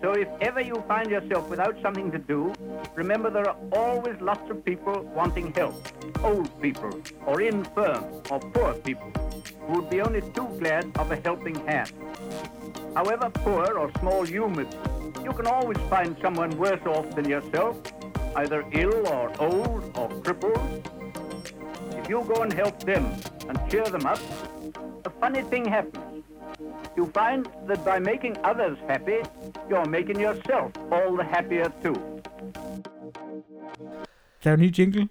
So if ever you find yourself without something to do, remember there are always lots of people wanting help. Old people, or infirm, or poor people, who would be only too glad of a helping hand. However poor or small you may be, you can always find someone worse off than yourself, either ill or old or crippled. You go and help them and cheer them up, a funny thing happens. You find that by making others happy, you're making yourself all the happier too. Der er en ny jingle.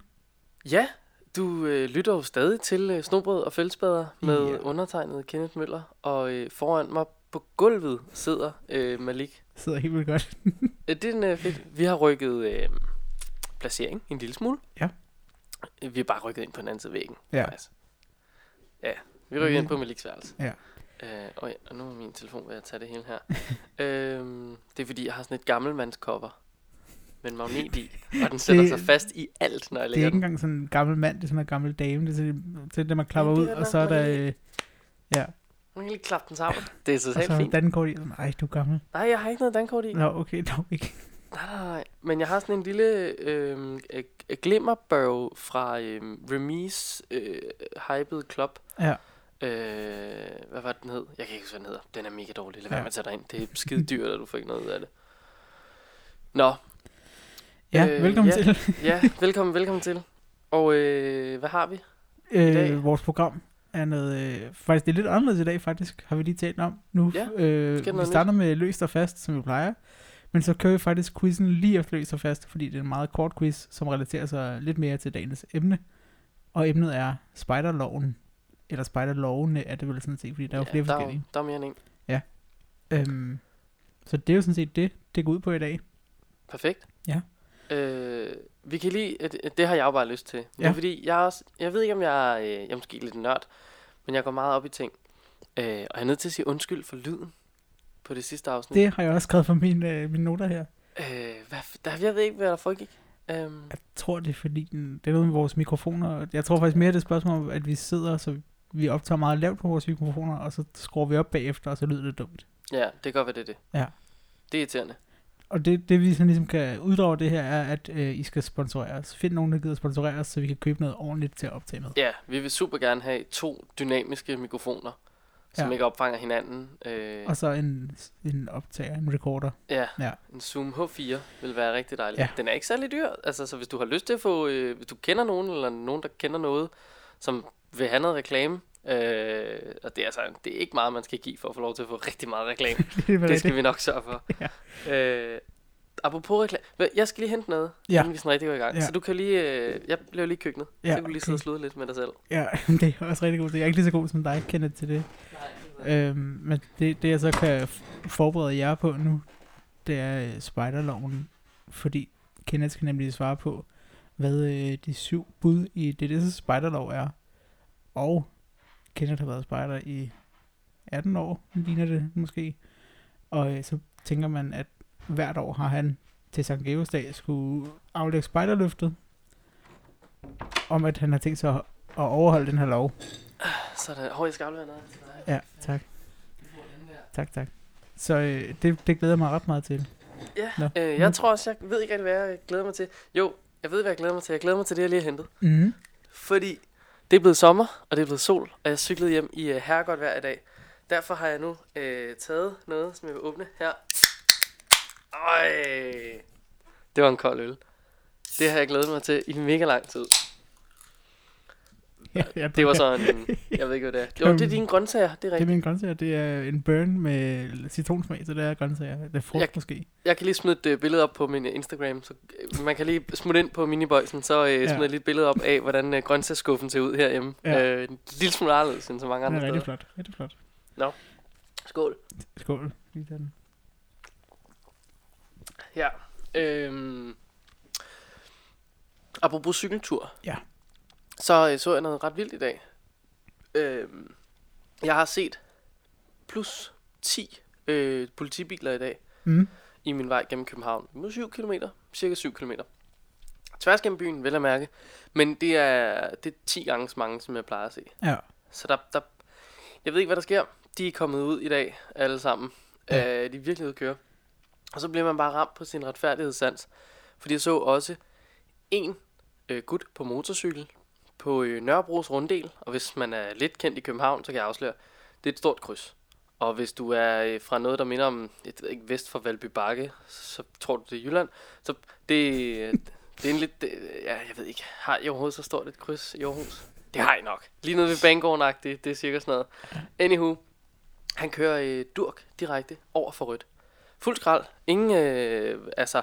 Ja, du øh, lytter jo stadig til øh, Snobrød og Fældsbader med Ja. undertegnet Kenneth Møller, og øh, foran mig på gulvet sidder øh, Malik. Sidder helt vildt godt. Øh, det er en, øh, fedt. Vi har rykket øh, placering en lille smule. Ja. Vi har bare rykket ind på den anden side af væggen. Ja. faktisk. Ja, vi rykker ind på Maliks værelse. Ja. Øh, og, ja, og nu er min telefon ved at tage det hele her. øhm, det er fordi, jeg har sådan et gammelmandscover med en magnet i, og den sætter Det- sig fast i alt, når jeg Det er lægger ikke den. engang sådan en gammel mand, det er sådan en gammel dame. Det er sådan, det, er det man klapper Ja, det ud, er og så er der... Øh, ja, Man kan lige klappe den sammen. Det er og så fint. dankort i. Ej, du er gammel. Nej, jeg har ikke noget dankort i. Nå, okay, dog ikke. Nej, nej, nej. Men jeg har sådan en lille øh, øh, glimmerbørg fra øh, Remis øh, Hyped Club. Ja. Øh, hvad var den hed? Jeg kan ikke huske, hvad den hedder. Den er mega dårlig. Lad Ja. være med at tage dig ind. Det er skide dyrt, at du får ikke noget ud af det. Nå, Ja, Øh, velkommen ja. til. ja, velkommen, velkommen til. Og øh, hvad har vi? dag. Øh, vores program er noget... Øh, faktisk, det er lidt anderledes i dag, faktisk. Har vi lige talt om nu. Ja, øh, vi starter med løst og fast, som vi plejer. Men så kører vi faktisk quizzen lige efter løst og fast, fordi det er en meget kort quiz, som relaterer sig lidt mere til dagens emne. Og emnet er spiderloven. Eller spiderlovene er det vel sådan set, fordi der er jo flere der, er, forskellige. jo- der er mere end en. Øhm, så det er jo sådan set det, det går ud på i dag. Perfekt. Ja. Øh, vi kan lige, det, det har jeg jo bare lyst til. Ja. Ja. Fordi jeg, er også, jeg ved ikke, om jeg, er, øh, jeg er måske lidt nørd, men jeg går meget op i ting. Øh, og jeg er nødt til at sige undskyld for lyden på det sidste afsnit. Det har jeg også skrevet på mine, øh, mine noter her. Øh, hvad, der, jeg ved ikke, hvad der foregik. Um, Jeg tror, det er fordi, den, det er noget med vores mikrofoner. Jeg tror faktisk mere, det er et spørgsmål at vi sidder, så vi optager meget lavt på vores mikrofoner, og så skruer vi op bagefter, og så lyder det dumt. ja, det godt være, det er det. Ja. Det er irriterende. Og det, det vi sådan ligesom kan uddrage det her, er, at øh, I skal sponsorere os. Find nogen, der gider sponsorere os, så vi kan købe noget ordentligt til at optage med. Ja, vi vil super gerne have to dynamiske mikrofoner, som Ja. ikke opfanger hinanden. Øh, Og så en, en optager, en recorder. ja, Ja. en Zoom H4 vil være rigtig dejligt. Ja. Den er ikke særlig dyr, altså så hvis du har lyst til at få, øh, hvis du kender nogen, eller nogen, der kender noget, som vil have noget reklame, øh, og det er, altså, det er ikke meget, man skal give for at få lov til at få rigtig meget reklame. det, det skal vi nok sørge for. Ja. Øh, apropos reklame. Jeg skal lige hente noget, Ja. inden vi sådan rigtig går i gang. Ja. Så du kan lige... Øh, jeg bliver lige i køkkenet. Ja, så kan du lige sidde og okay. sludre lidt med dig selv. Ja, det er også rigtig godt. Jeg er ikke lige så god som dig, kender til det. Øhm, men det, det jeg så kan forberede jer på nu, det er øh, spiderloven, fordi Kenneth skal nemlig svare på, hvad øh, de syv bud i det, det spiderlov er. Og Kenneth har været spejder i 18 år, ligner det måske. Og øh, så tænker man, at hvert år har han til Sankt Georgsdag skulle aflægge spejderløftet, om at han har tænkt sig at, overholde den her lov. Sådan. Hov, jeg skal aflevere noget. Ja, tak. Tak, tak. Så øh, det, det glæder mig ret meget til. Ja, Nå. øh, jeg tror også, jeg ved ikke rigtig, hvad jeg glæder mig til. Jo, jeg ved, hvad jeg glæder mig til. Jeg glæder mig til det, jeg lige har hentet. Mm. Fordi det er blevet sommer, og det er blevet sol, og jeg cyklede hjem i uh, herregodt vejr i dag. Derfor har jeg nu øh, taget noget, som jeg vil åbne her. Øj, det var en kold øl. Det har jeg glædet mig til i mega lang tid. Ja, Det var sådan en, jeg ved ikke, hvad det er. Jo, det er dine grøntsager, det er Det er rigtigt. min grøntsager. Det er en burn med citronsmag, så det er grøntsager. Det er frugt Jeg- måske. Jeg kan lige smide et øh, billede op på min øh, Instagram, så øh, man kan lige smutte ind på minibøjsen, så øh, Ja. smider jeg lige et billede op af, hvordan øh, grøntsagsskuffen ser ud herhjemme. Ja. Øh, en lille smule anderledes end så mange andre er rigtig steder. flot. Rigtig flot. Skål. Skål. Lige den. Ja. Øhm, apropos cykeltur. Ja. Så øh, så jeg noget ret vildt i dag. Øhm, jeg har set plus 10 øh, politibiler i dag Mm. i min vej gennem København. Mod 7 km. Cirka 7 km. Tværs gennem byen, vel at mærke. Men det er, det er 10 gange så mange, som jeg plejer at se. Ja. Så der, der, Jeg ved ikke, hvad der sker. De er kommet ud i dag, alle sammen. Ja. Ja. Øh, de er virkelig ude at køre. Og så bliver man bare ramt på sin retfærdighedssans. Fordi jeg så også en øh, gut på motorcykel på øh, Nørrebros runddel. Og hvis man er lidt kendt i København, så kan jeg afsløre, det er et stort kryds. Og hvis du er øh, fra noget, der minder om, et, ikke, vest for Valby Bakke, så tror du, det er Jylland. Så det, øh, det er en lidt, det, ja, jeg ved ikke, har I overhovedet så stort et kryds i Aarhus? Det har I nok. Lige nede ved banegården det er cirka sådan noget. Anywho, han kører øh, durk direkte over for rødt. Fuld skrald. Ingen, øh, altså,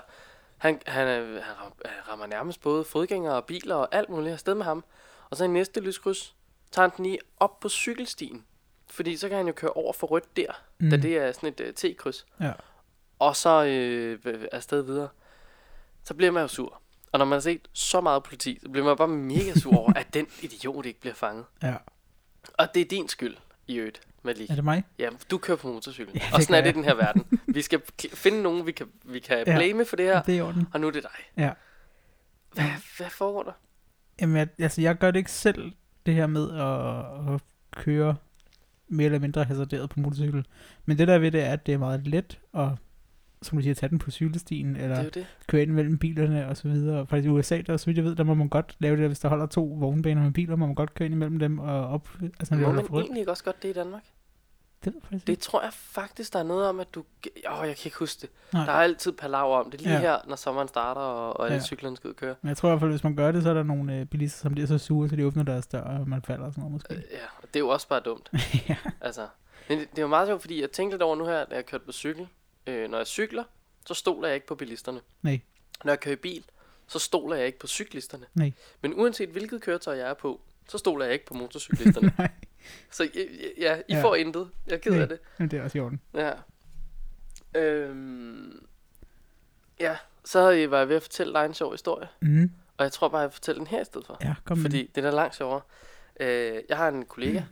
han, han, øh, han han rammer nærmest både fodgængere og biler og alt muligt afsted med ham. Og så i næste lyskryds, tager han den lige op på cykelstien. Fordi så kan han jo køre over for rødt der, mm. da det er sådan et uh, T-kryds. Ja. Og så øh, v- afsted videre. Så bliver man jo sur. Og når man har set så meget politi, så bliver man bare mega sur over, at den idiot ikke bliver fanget. Ja. Og det er din skyld, i øvrigt, Malik. Er det mig? Ja, du kører på motorcykel. Ja, og sådan er det i den her verden. Vi skal finde nogen, vi kan, vi kan Ja. blame for det her, Det er orden. og nu er det dig. Ja. Hvad, hvad foregår der? Jamen, jeg, altså, jeg gør det ikke selv, det her med at, at køre mere eller mindre hasarderet på motorcykel. Men det der ved det er, at det er meget let at, som du siger, tage den på cykelstien, Det eller er jo det. køre ind mellem bilerne og så videre. Faktisk i USA, der, så vidt jeg ved, der må man godt lave det, hvis der holder to vognbaner med biler, må man godt køre ind imellem dem og op, altså Må man for rødt. egentlig også godt det i Danmark? Det faktisk Det tror jeg faktisk, der er noget om, at du... Åh, oh, jeg kan ikke huske det. Nej. Der er altid palaver om det lige Ja. her, når sommeren starter, og, og alle Ja. cyklerne skal ud køre. Men jeg tror i hvert fald, hvis man gør det, så er der nogle øh, bilister, som bliver så sure, så de åbner deres dør, og man falder og sådan noget måske. Øh, ja, og det er jo også bare dumt. ja. Altså, men det, det er jo meget sjovt, fordi jeg tænkte lidt over nu her, da jeg kørte på cykel. Øh, når jeg cykler, så stoler jeg ikke på bilisterne. Nej. Når jeg kører i bil, så stoler jeg ikke på cyklisterne. Nej. Men uanset hvilket køretøj jeg er på, så stoler jeg ikke på motorcyklisterne. Nej, så ja, ja, I Ja. får intet. Jeg er ked af det. men det er også i orden. Ja. Øhm, ja, så øh, var jeg ved at fortælle dig en sjov historie. Mm. Og jeg tror bare, jeg vil fortælle den her i stedet for. Ja, kom Fordi det er langt sjovere. Øh, jeg har en kollega,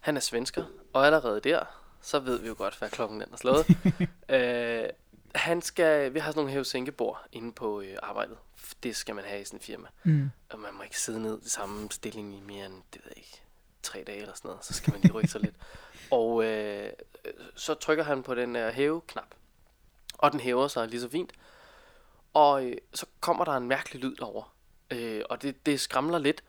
han er svensker, og allerede der, så ved vi jo godt, hvad klokken den er slået. øh, han skal, vi har sådan nogle hævesænkebord inde på øh, arbejdet. Det skal man have i sådan en firma. Mm. Og man må ikke sidde ned i samme stilling i mere end, det ved jeg ikke, tre dage eller sådan noget. Så skal man lige rykke sig lidt. Og øh, øh, så trykker han på den her hæve-knap. Og den hæver sig lige så fint. Og øh, så kommer der en mærkelig lyd derover. Øh, og det, det skramler lidt.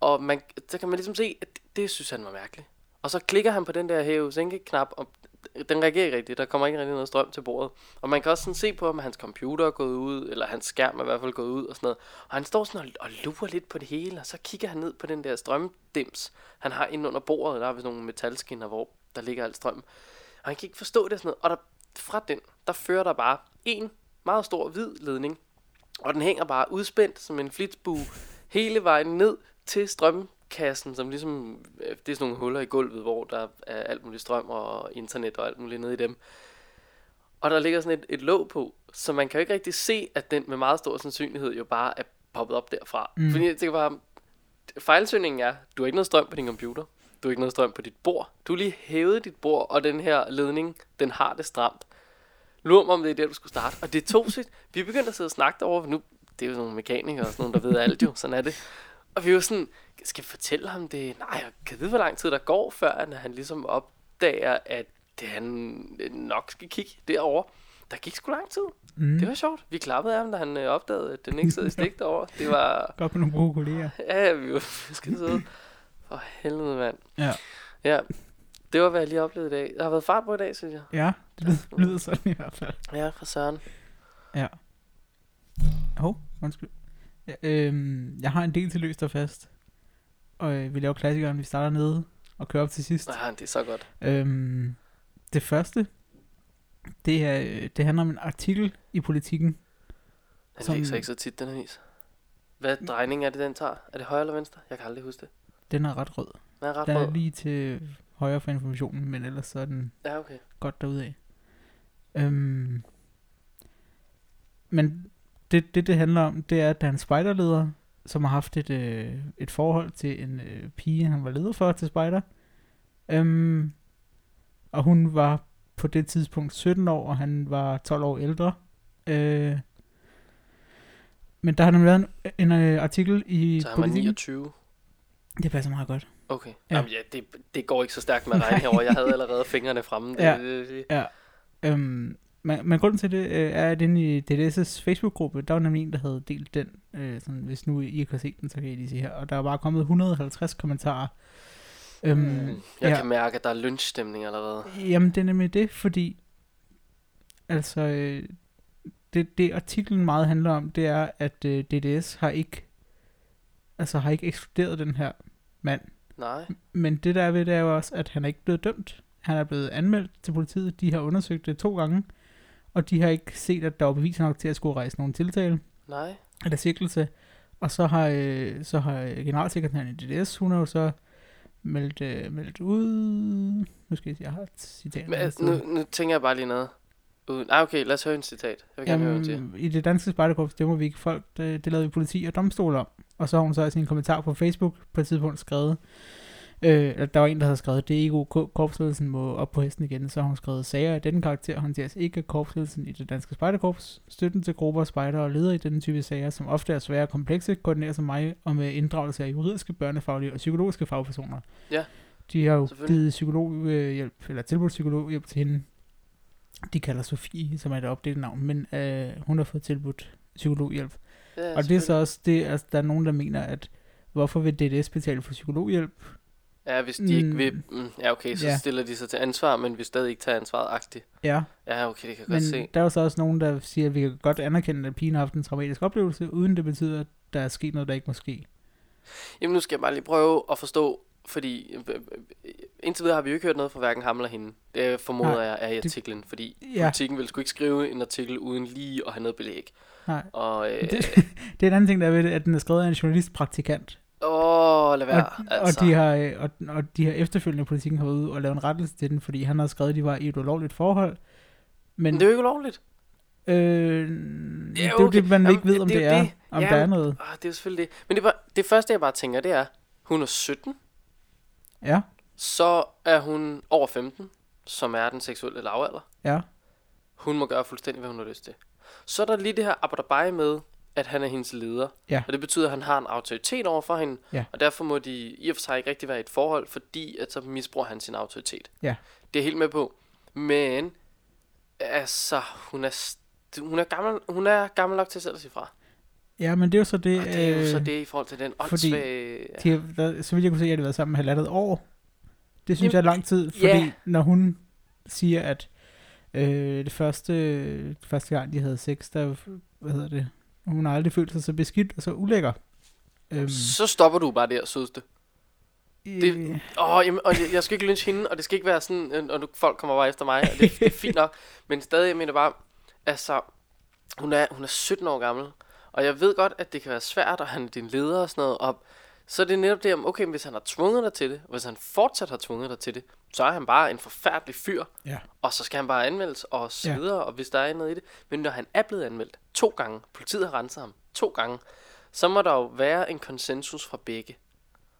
Og man, så kan man ligesom se, at det, det synes han var mærkeligt. Og så klikker han på den der hæve-sænke-knap, og den reagerer ikke rigtigt. Der kommer ikke rigtig noget strøm til bordet. Og man kan også sådan se på, om hans computer er gået ud, eller hans skærm er i hvert fald gået ud og sådan noget. Og han står sådan og, og lurer lidt på det hele, og så kigger han ned på den der strømdims, han har inde under bordet. Der er vist nogle metalskinner, hvor der ligger alt strøm. Og han kan ikke forstå det og sådan noget. Og der, fra den, der fører der bare en meget stor hvid ledning. Og den hænger bare udspændt som en flitsbue hele vejen ned til strømkassen, som ligesom, øh, det er sådan nogle huller i gulvet, hvor der er alt muligt strøm og internet og alt muligt nede i dem. Og der ligger sådan et, et låg på, så man kan jo ikke rigtig se, at den med meget stor sandsynlighed jo bare er poppet op derfra. Mm. Fordi jeg tænker bare, fejlsøgningen er, du har ikke noget strøm på din computer, du har ikke noget strøm på dit bord, du har lige hævet dit bord, og den her ledning, den har det stramt. Lur mig, om det er der, du skulle starte. Og det tog sit. Vi begyndte at sidde og snakke derovre, nu, det er jo sådan nogle mekanikere og sådan nogle, der ved alt jo, sådan er det. Og vi var sådan, skal jeg fortælle ham det? Nej, jeg kan vide, hvor lang tid der går, før at han ligesom opdager, at det, han nok skal kigge derover. Der gik sgu lang tid. Mm. Det var sjovt. Vi klappede af ham, da han øh, opdagede, at den ikke sad i stik derovre. Det var... Godt med nogle gode kolleger. Ja, vi var skide søde. For helvede, mand. Ja. Ja, det var, hvad jeg lige oplevede i dag. Der har været fart på i dag, synes jeg. Ja, det lyder, lyder sådan i hvert fald. Ja, fra Søren. Ja. Hov, undskyld. Øhm, jeg har en del til løst og fast. Og øh, vi laver klassikeren, vi starter nede og kører op til sidst. Ja, det er så godt. Øhm, det første, det, er, øh, det handler om en artikel i politikken. Den Som- læser ikke så tit, den avis. Hvad drejning er det, den tager? Er det højre eller venstre? Jeg kan aldrig huske det. Den er ret rød. Den er ret Den er rød. lige til højre for informationen, men ellers så er den Ja, okay. godt derudaf. Øhm, men det, det, det handler om, det er, at der er spejderleder, som har haft et, øh, et forhold til en øh, pige, han var leder for til spejder. Øhm, og hun var på det tidspunkt 17 år, og han var 12 år ældre. Øh, men der har nemlig været en, en øh, artikel i Så han var Politiken. 29. Det passer meget godt. Okay. Ja. Ja. Jamen, ja, det, det går ikke så stærkt med at regne herovre. Jeg havde allerede fingrene fremme. Det, Ja. det, det, Ja. Øhm, men, men grunden til det øh, er, at inde i DDS' Facebook-gruppe, der var nemlig en, der havde delt den. Øh, sådan, hvis nu I ikke har set den, så kan I lige se her. Og der er bare kommet 150 kommentarer. Øhm, mm, jeg ja. kan mærke, at der er lynchstemning allerede. Jamen, det er nemlig det, fordi altså, øh, det, det artiklen meget handler om, det er, at øh, DDS har ikke, altså har ikke ekskluderet den her mand. Nej. Men det der er ved det er jo også, at han er ikke blevet dømt. Han er blevet anmeldt til politiet. De har undersøgt det to gange. Og de har ikke set, at der var beviser nok til at skulle rejse nogen tiltale Nej. eller sigtelse. Og så har, øh, så har øh, generalsekretæren i DDS, hun har jo så meldt, øh, meldt ud... Nu skal jeg se, jeg har et citat. Men, altså, nu, nu tænker jeg bare lige noget. Uden, ah, okay, lad os høre en citat. Jeg vil gerne høre en til. Jamen, I det danske spejderkorps stemmer vi ikke folk, det, det lavede vi politi og domstol om. Og så har hun så i sin kommentar på Facebook på et tidspunkt skrevet, øh, der var en, der havde skrevet, det er ikke ok, korpsledelsen må op på hesten igen. Så har hun skrevet, sager af denne karakter håndteres ikke af korpsledelsen i det danske spejderkorps. Støtten til grupper, spejder og ledere i denne type sager, som ofte er svære og komplekse, koordineres af mig og med inddragelse af juridiske, børnefaglige og psykologiske fagpersoner. Ja, De har jo givet psykologhjælp, eller tilbudt psykologhjælp til hende. De kalder Sofie, som er et opdelt navn, men øh, hun har fået tilbudt psykologhjælp. Ja, Og det er så også det, altså, der er nogen, der mener, at hvorfor vil DDS betale for psykologhjælp? Ja, hvis de ikke Mm. vil... Mm, ja, okay, så Ja. stiller de sig til ansvar, men vi stadig ikke tager ansvaret agtigt. Ja, Ja, okay, det kan jeg men godt se. der er jo så også nogen, der siger, at vi kan godt anerkende, at pigen har haft en traumatisk oplevelse, uden det betyder, at der er sket noget, der ikke må ske. Jamen, nu skal jeg bare lige prøve at forstå, fordi øh, øh, indtil videre har vi jo ikke hørt noget fra hverken ham eller hende. Det formoder Nej, jeg er i det- artiklen, fordi Ja. politikken vil sgu ikke skrive en artikel uden lige at have noget belæg. Nej. Og, øh, Det, det er en anden ting, der er ved det, at den er skrevet af en journalistpraktikant. Åh, lad være, og, altså. og, de har, og, og de har efterfølgende politikken har ude og lavet en rettelse til den, fordi han har skrevet, at de var i et ulovligt forhold. Men, Men det er jo ikke ulovligt. øh, det er jo okay. det, man Jamen, ikke ved, om det er det, er. det. Om Jamen, der er noget. Ah, det er jo selvfølgelig det. Men det, bare, det første, jeg bare tænker, det er, hun er 17, Ja, så er hun over 15, som er den seksuelle lavalder. ja, Hun må gøre fuldstændig, hvad hun har lyst til. Så er der lige det her abradabai med, at han er hendes leder. Ja. Og det betyder, at han har en autoritet over for hende. Ja. Og derfor må de i og for sig ikke rigtig være i et forhold, fordi at så misbruger han sin autoritet. Ja. Det er helt med på. Men, altså, hun er, hun er, gammel, hun er gammel nok til selv at sige fra. ja, men det er jo så det... Og det er jo så øh, det i forhold til den fordi åndssvage... De, har- der, så vidt jeg kunne se, har de været sammen halvandet år. Det synes Jamen, jeg er lang tid, fordi ja. når hun siger, at øh, det første, første gang, de havde sex, der, hvad hedder det, hun har aldrig følt sig så beskidt og så ulækker. Øhm, Så stopper du bare der, sødeste. det- Åh, jamen, og jeg, jeg skal ikke lynche hende, og det skal ikke være sådan, øh, nu, folk kommer bare efter mig, og det, det er fint nok. Men stadig, jeg mener bare, altså, hun er, hun er 17 år gammel, og jeg ved godt, at det kan være svært, og han er din leder og sådan noget, og så er det netop det om, okay, hvis han har tvunget dig til det, og hvis han fortsat har tvunget dig til det, så er han bare en forfærdelig fyr, ja. og så skal han bare anmeldes og så Ja. videre, og hvis der er noget i det. Men når han er blevet anmeldt to gange, politiet har renset ham to gange, så må der jo være en konsensus fra begge.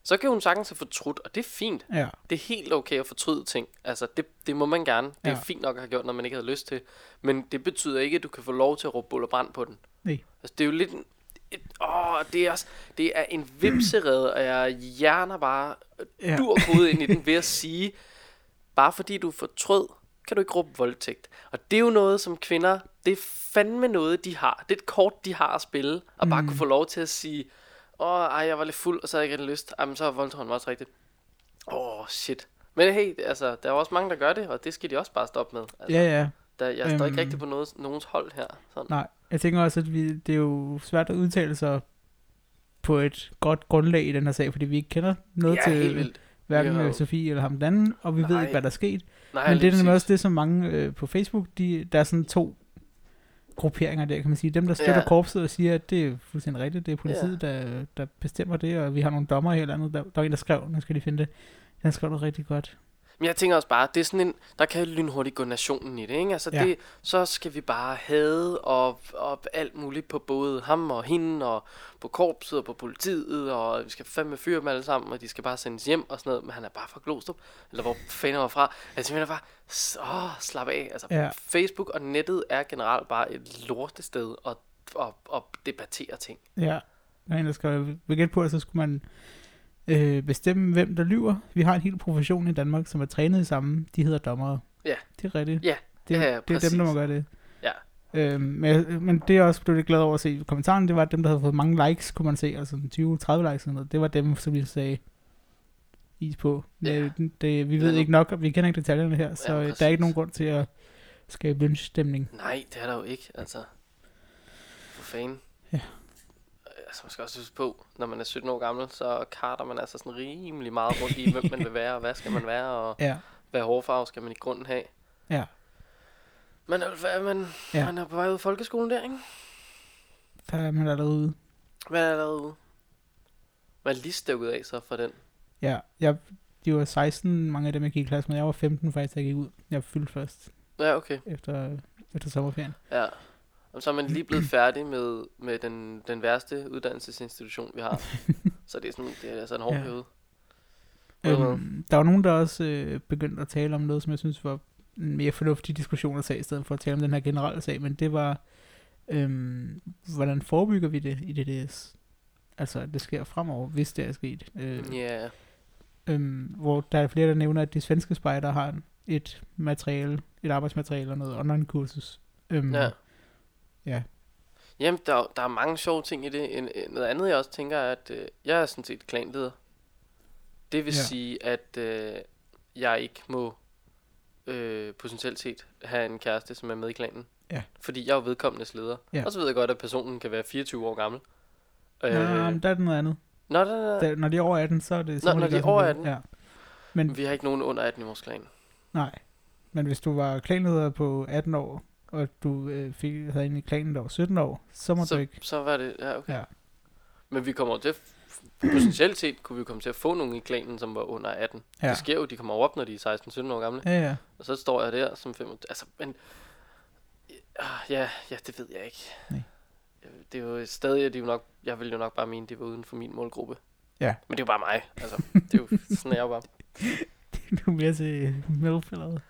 Så kan hun sagtens have fortrudt, og det er fint. ja. Det er helt okay at fortryde ting. Altså, det, det må man gerne. Det er Ja. fint nok at have gjort, når man ikke havde lyst til. Men det betyder ikke, at du kan få lov til at råbe bull og brand på den. Nej. Altså, det er jo lidt... Et, åh, det er, også, det er en vipserede, og jeg hjerner bare Ja. dur hovedet ind i den ved at sige, bare fordi du fortrød, kan du ikke råbe voldtægt. Og det er jo noget, som kvinder, det er fandme noget, de har. Det er et kort, de har at spille, og bare Mm. kunne få lov til at sige, åh, ej, jeg var lidt fuld, og så havde jeg ikke rigtig lyst. Jamen, så var voldtægten også rigtigt. Åh, shit. Men hey, altså, der er også mange, der gør det, og det skal de også bare stoppe med. Altså, ja, ja. Der, jeg står ikke Øhm. rigtig på noget, nogens hold her. Sådan. Nej, jeg tænker også, at vi, det er jo svært at udtale sig på et godt grundlag i den her sag, fordi vi ikke kender noget ja, til hverken Jo. øh, Sofie eller ham den anden, og vi Nej. ved ikke, hvad der er sket. Nej, Men det er nemlig også det, som mange øh, på Facebook, de, der er sådan to grupperinger der, kan man sige. Dem, der støtter Ja. korpset og siger, at det er fuldstændig rigtigt, det er politiet, ja. der, der bestemmer det, og vi har nogle dommer her eller andet. Der, der var en, der skrev, nu skal de finde det, han skrev noget rigtig godt. Men jeg tænker også bare, det er sådan en, der kan lynhurtigt gå nationen i det, ikke? Altså Ja. det, så skal vi bare have og, og alt muligt på både ham og hende, og på korpset og på politiet, og vi skal fandme fyre dem alle sammen, og de skal bare sendes hjem og sådan noget, men han er bare fra Glostrup, eller hvor fanden var fra. Altså jeg mener bare, s- åh, slap af. Altså Ja. Facebook og nettet er generelt bare et lortested at, at, at debattere ting. Ja, der er en, der skrev, ved gæt på, at så skulle man øh, bestemme, hvem der lyver. Vi har en hel profession i Danmark, som er trænet i sammen. De hedder dommere. Ja. Det er rigtigt. Ja, det, ja, ja, det er dem, der må gøre det. Ja. Øhm, men, men det er jeg også blevet lidt glad over at se i kommentaren, det var at dem, der havde fået mange likes, kunne man se, altså 20-30 likes sådan noget. Det var dem, som vi sagde is på. Ja. Det, det, vi ved ikke nok, og vi kender ikke detaljerne her, så Ja, ja, der er ikke nogen grund til at skabe lynchstemning. Nej, det er der jo ikke, altså. For fanden. Ja. Altså, man skal også huske på, når man er 17 år gammel, så karter man altså sådan rimelig meget rundt i, hvem man vil være, og hvad skal man være, og Ja, hvad hårfarve skal man i grunden have. ja, Men hvad, man, Ja. man er på vej ud af folkeskolen der, ikke? der er man allerede ude. Hvad er der lavet ude? Hvad er lige stukket af så for den? Ja, jeg, de var 16, mange af dem, jeg gik i klasse med. Jeg var 15 faktisk, jeg gik ud. Jeg fyldte først Ja, okay. efter, efter sommerferien. Ja. Og så er man lige blevet færdig med, med den, den værste uddannelsesinstitution, vi har. så det er, sådan, det er altså en hård Ja. periode. Øhm, der var nogen, der også øh, begyndte at tale om noget, som jeg synes var en mere fornuftig diskussion at tage, i stedet for at tale om den her generelle sag, men det var, øhm, hvordan forebygger vi det i DDS? Altså, at det sker fremover, hvis det er sket. Øh, Ja. øhm, hvor der er flere, der nævner, at de svenske spejder har et materiale, et arbejdsmateriale og noget online-kursus. Øhm, Ja. Ja. Jamen, der, er- der er mange sjove ting i det. En, noget andet, jeg også tænker, er, at øh, jeg er sådan set klanleder. Det vil Ja. sige, at øh, jeg ikke må øh, potentielt set have en kæreste, som er med i klanen. Ja. Fordi jeg er jo vedkommendes leder. Ja. Og så ved jeg godt, at personen kan være 24 år gammel. Øh, Nå, men der er det noget andet. Nå, der, der, Der, når de er over 18, så er det... Så Nå, når de er over vil. 18? Ja. Men vi har ikke nogen under 18 i vores klan. Nej. Men hvis du var klanleder på 18 år, og du øh, fik, havde en i klanen, der var 17 år, så må så, du ikke... så var det, ja, okay. Ja. Men vi kommer til at, potentielt set kunne vi komme til at få nogen i klanen, som var under 18. Ja. Det sker jo, de kommer jo op, når de er 16-17 år gamle. Ja, ja. Og så står jeg der som 25. Altså, men... Ja, ja, det ved jeg ikke. Nej. Det er jo stadig, at de jo nok... Jeg vil jo nok bare mene, det var uden for min målgruppe. Ja. Men det er jo bare mig. Altså, det er jo sådan, er jeg jo bare. Du er mere til hvad?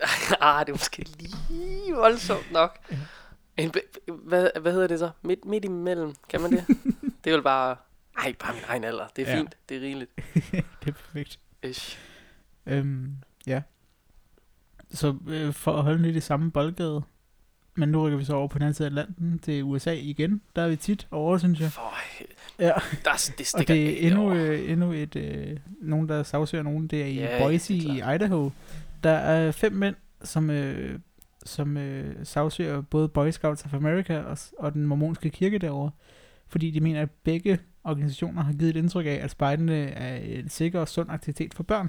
ah, det er måske lige voldsomt nok. Ja. En, hvad, hvad hedder det så? Midt, midt imellem, kan man det? det er vel bare... Ej, bare min egen alder. Det er Ja. fint. Det er rigeligt. det er perfekt. Ish. Øhm, ja. Så øh, for at holde lidt i samme boldgade, men nu rykker vi så over på den anden side af Atlanten til USA igen. Der er vi tit over, synes jeg. For, Ja. der, er- det Og det er endnu, øh, endnu et, øh, nogen, der sagsøger nogen. Det er i Ja, Boise i Idaho. Der er fem mænd, som, øh, som øh, sagsøger både Boy Scouts of America og, og den mormonske kirke derovre. Fordi de mener, at begge organisationer har givet et indtryk af, at spejderne er en sikker og sund aktivitet for børn.